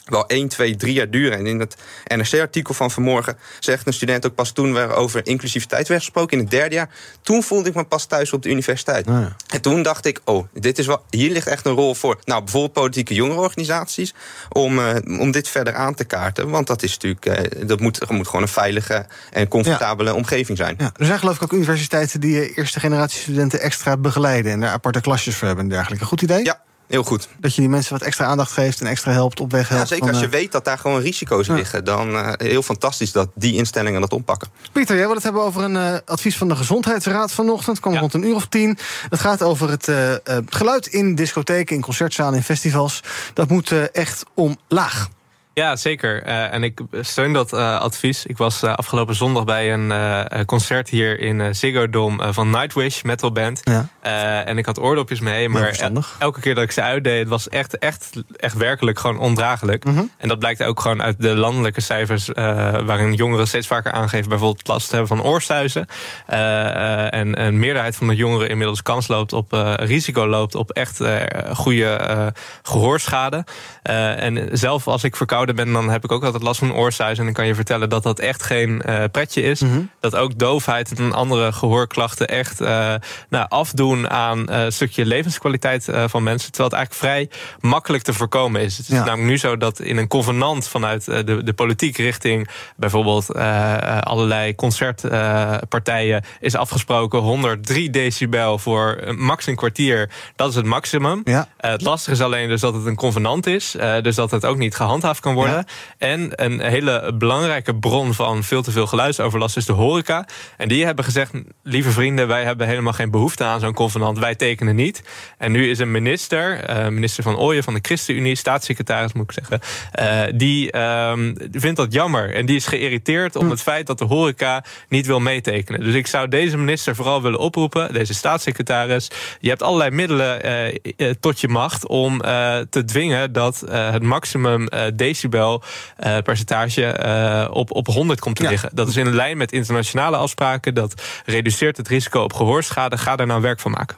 wel 1, 2, 3 jaar duren. En in het NRC-artikel van vanmorgen zegt een student ook pas toen we over inclusiviteit werd gesproken in het derde jaar. Toen voelde ik me pas thuis op de universiteit. En toen dacht ik, oh, dit is wel, hier ligt echt een rol voor. Nou, bijvoorbeeld politieke jongerenorganisaties. Om, eh, om dit verder aan te kaarten. Want dat is natuurlijk, eh, dat moet, er moet gewoon een veilige en comfortabele omgeving zijn. Ja, er zijn geloof ik ook universiteiten die eh, eerste generatie studenten extra begeleiden. En daar aparte klasjes voor hebben en dergelijke. Goed idee? Ja, heel goed. Dat je die mensen wat extra aandacht geeft en extra helpt op weg helpt. Ja, zeker van, als je eh, weet dat daar gewoon risico's liggen. Dan uh, heel fantastisch dat die instellingen dat oppakken. Pieter, jij wil het hebben over een uh, advies van de Gezondheidsraad vanochtend. kwam ja. rond een uur of tien. Het gaat over het uh, geluid in discotheken, in concertzalen, in festivals. Dat moet echt omlaag. Ja, zeker. Uh, en ik steun dat uh, advies. Ik was uh, afgelopen zondag bij een concert hier in Ziggo Dome van Nightwish, metalband. Ja. en ik had oordopjes mee, maar elke keer dat ik ze uitdeed, het was echt, echt, echt werkelijk gewoon ondraaglijk. Mhm. Mm -hmm. En dat blijkt ook gewoon uit de landelijke cijfers, waarin jongeren steeds vaker aangeven bijvoorbeeld last te hebben van oorsuizen. en een meerderheid van de jongeren inmiddels kans loopt op risico loopt op echt goede gehoorschade. en zelf als ik verkouden ben, dan heb ik ook altijd last van oorsuis. En dan kan je vertellen dat dat echt geen uh, pretje is. Mhm. Dat ook doofheid en andere gehoorklachten echt uh, nou, afdoen aan een stukje levenskwaliteit van mensen. Terwijl het eigenlijk vrij makkelijk te voorkomen is. Het is namelijk nu zo dat in een convenant vanuit de, de politiek richting bijvoorbeeld allerlei concertpartijen is afgesproken 103 decibel voor max een kwartier. Dat is het maximum. Ja. het lastige is alleen dus dat het een convenant is. dus dat het ook niet gehandhaafd kan worden. En een hele belangrijke bron van veel te veel geluidsoverlast is de horeca. En die hebben gezegd, lieve vrienden, wij hebben helemaal geen behoefte aan zo'n convenant. Wij tekenen niet. En nu is een minister, uh, minister van Ooyen van de ChristenUnie, staatssecretaris moet ik zeggen, uh, die uh, vindt dat jammer. En die is geïrriteerd om hm. het feit dat de horeca niet wil meetekenen. Dus ik zou deze minister vooral willen oproepen, deze staatssecretaris. Je hebt allerlei middelen uh, tot je macht om te dwingen dat het maximum decibel percentage op, op 100 komt te liggen. Dat is in lijn met internationale afspraken. Dat reduceert het risico op gehoorschade. Ga daar nou werk van maken.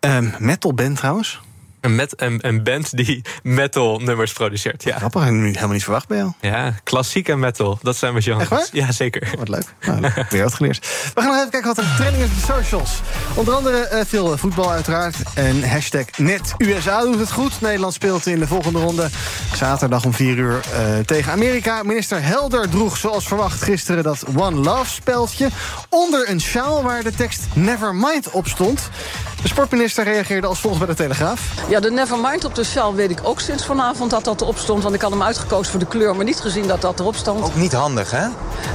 Um, metal band trouwens? Een, met, een, een band die metal nummers produceert. Ja. Grappig, helemaal niet verwacht bij jou. Ja, klassieke metal. Dat zijn we genres. Ja, zeker. Wat leuk. Nou, weer wat geleerd. We gaan nog even kijken wat er trending is op de socials. Onder andere uh, veel voetbal uiteraard. En hashtag net USA doet het goed. Nederland speelt in de volgende ronde zaterdag om 4 uur uh, tegen Amerika. Minister Helder droeg zoals verwacht gisteren dat One Love speldje... onder een sjaal waar de tekst Nevermind op stond. De sportminister reageerde als volgt bij de Telegraaf. Ja, de Nevermind op de sjaal weet ik ook sinds vanavond dat dat erop stond. Want ik had hem uitgekozen voor de kleur, maar niet gezien dat dat erop stond. Ook niet handig, hè?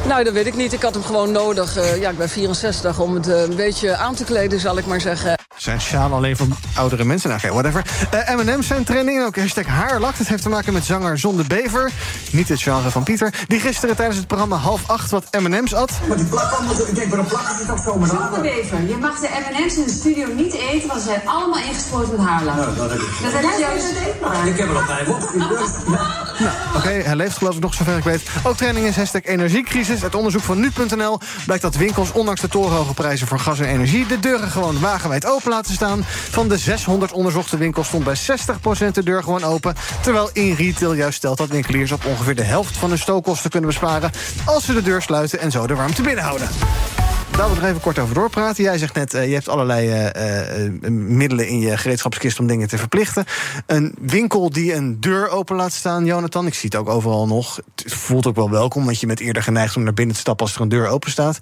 Nou, dat weet ik niet. Ik had hem gewoon nodig. Uh, ja, ik ben 64 om het uh, een beetje aan te kleden, zal ik maar zeggen. Zijn sjaal alleen voor oudere mensen? Nou, okay, whatever. Uh, M&M's zijn trending en ook hashtag haarlak. Het heeft te maken met zanger Zonde Bever. Niet het genre van Pieter. Die gisteren tijdens het programma half acht wat M&M's at. Maar die plakken, ik denk, waarom plakken ze toch zomaar Zonde Bever, je mag de M&M's in de studio niet eten... want ze zijn allemaal ingespoord met haarlak. Nou, dat heb ik. Dat heb je juist... Ik heb er al vijf op. Nou, oké, okay, hij leeft geloof ik nog zover ik weet. Ook training is hashtag energiecrisis. Het onderzoek van nu.nl blijkt dat winkels... ondanks de torenhoge prijzen voor gas en energie... de deuren gewoon wagenwijd open laten staan. Van de 600 onderzochte winkels stond bij 60% de deur gewoon open. Terwijl in retail juist stelt dat winkeliers op ongeveer de helft van hun stookkosten kunnen besparen... als ze de deur sluiten en zo de warmte binnenhouden. Daar we nog even kort over doorpraten. Jij zegt net, uh, je hebt allerlei uh, uh, middelen in je gereedschapskist om dingen te verplichten. Een winkel die een deur open laat staan, Jonathan. Ik zie het ook overal nog. Het voelt ook wel welkom, want je bent eerder geneigd om naar binnen te stappen als er een deur open staat.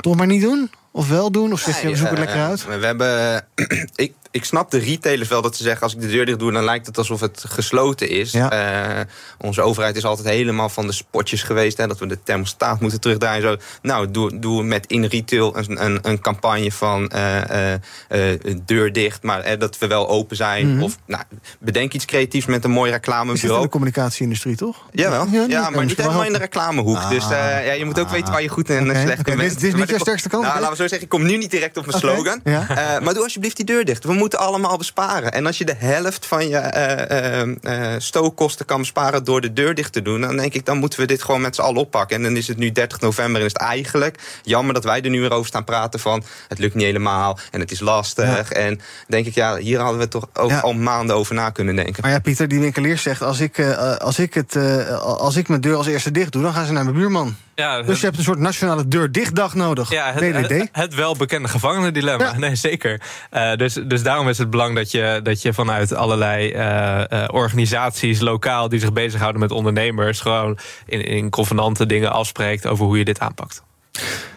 Toch maar niet doen? Of wel doen? Of zeg je, we zoeken lekker uit? We hebben... ik, ik snap de retailers wel dat ze zeggen... als ik de deur dicht doe, dan lijkt het alsof het gesloten is. Ja. Uh, onze overheid is altijd helemaal van de spotjes geweest... Hè, dat we de thermostaat moeten terugdraaien. Zo. Nou, doe, doe met in retail een, een, een campagne van uh, uh, deur dicht... maar dat we wel open zijn. Mm -hmm. Of nou, bedenk iets creatiefs met een mooi reclamebureau. Is in de communicatieindustrie, toch? Jawel, ja, ja maar niet helemaal in de reclamehoek. Ah, dus ja, je moet ook weten waar je goed en okay. slecht okay, bent. Dit is niet je sterkste kant? Nou, laten we zo zeggen, ik kom nu niet direct op mijn okay. slogan. Ja? maar doe alsjeblieft die deur dicht. We moeten allemaal besparen. En als je de helft van je uh, uh, stookkosten kan besparen door de deur dicht te doen, dan denk ik, dan moeten we dit gewoon met z'n allen oppakken. En dan is het nu 30 november en is het eigenlijk jammer dat wij er nu weer over staan praten van het lukt niet helemaal en het is lastig. Ja. En denk ik, ja, hier hadden we toch ook ja. al maanden over na kunnen denken. Maar ja, Pieter, die winkelier zegt, als ik, als ik, het, als ik mijn deur als eerste dicht doe, dan gaan ze naar mijn buurman. Ja, dus je hebt een soort nationale deur-dichtdag nodig. Ja, het, het, het welbekende gevangenendilemma. Ja. Nee, zeker. Uh, dus, dus daarom is het belang dat je, dat je vanuit allerlei uh, uh, organisaties lokaal die zich bezighouden met ondernemers, gewoon in, in convenante dingen afspreekt over hoe je dit aanpakt.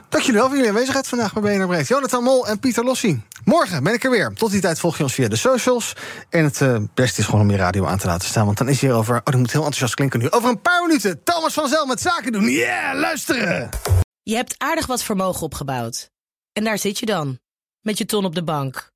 Dank jullie wel voor jullie aanwezigheid vandaag bij BNR Breekt. Jonathan Mol en Pieter Lossi. Morgen ben ik er weer. Tot die tijd volg je ons via de socials. En het uh, beste is gewoon om je radio aan te laten staan. Want dan is hier over... Oh, dat moet heel enthousiast klinken nu. Over een paar minuten Thomas van Zel met Zaken doen. Ja, yeah, luisteren! Je hebt aardig wat vermogen opgebouwd. En daar zit je dan. Met je ton op de bank.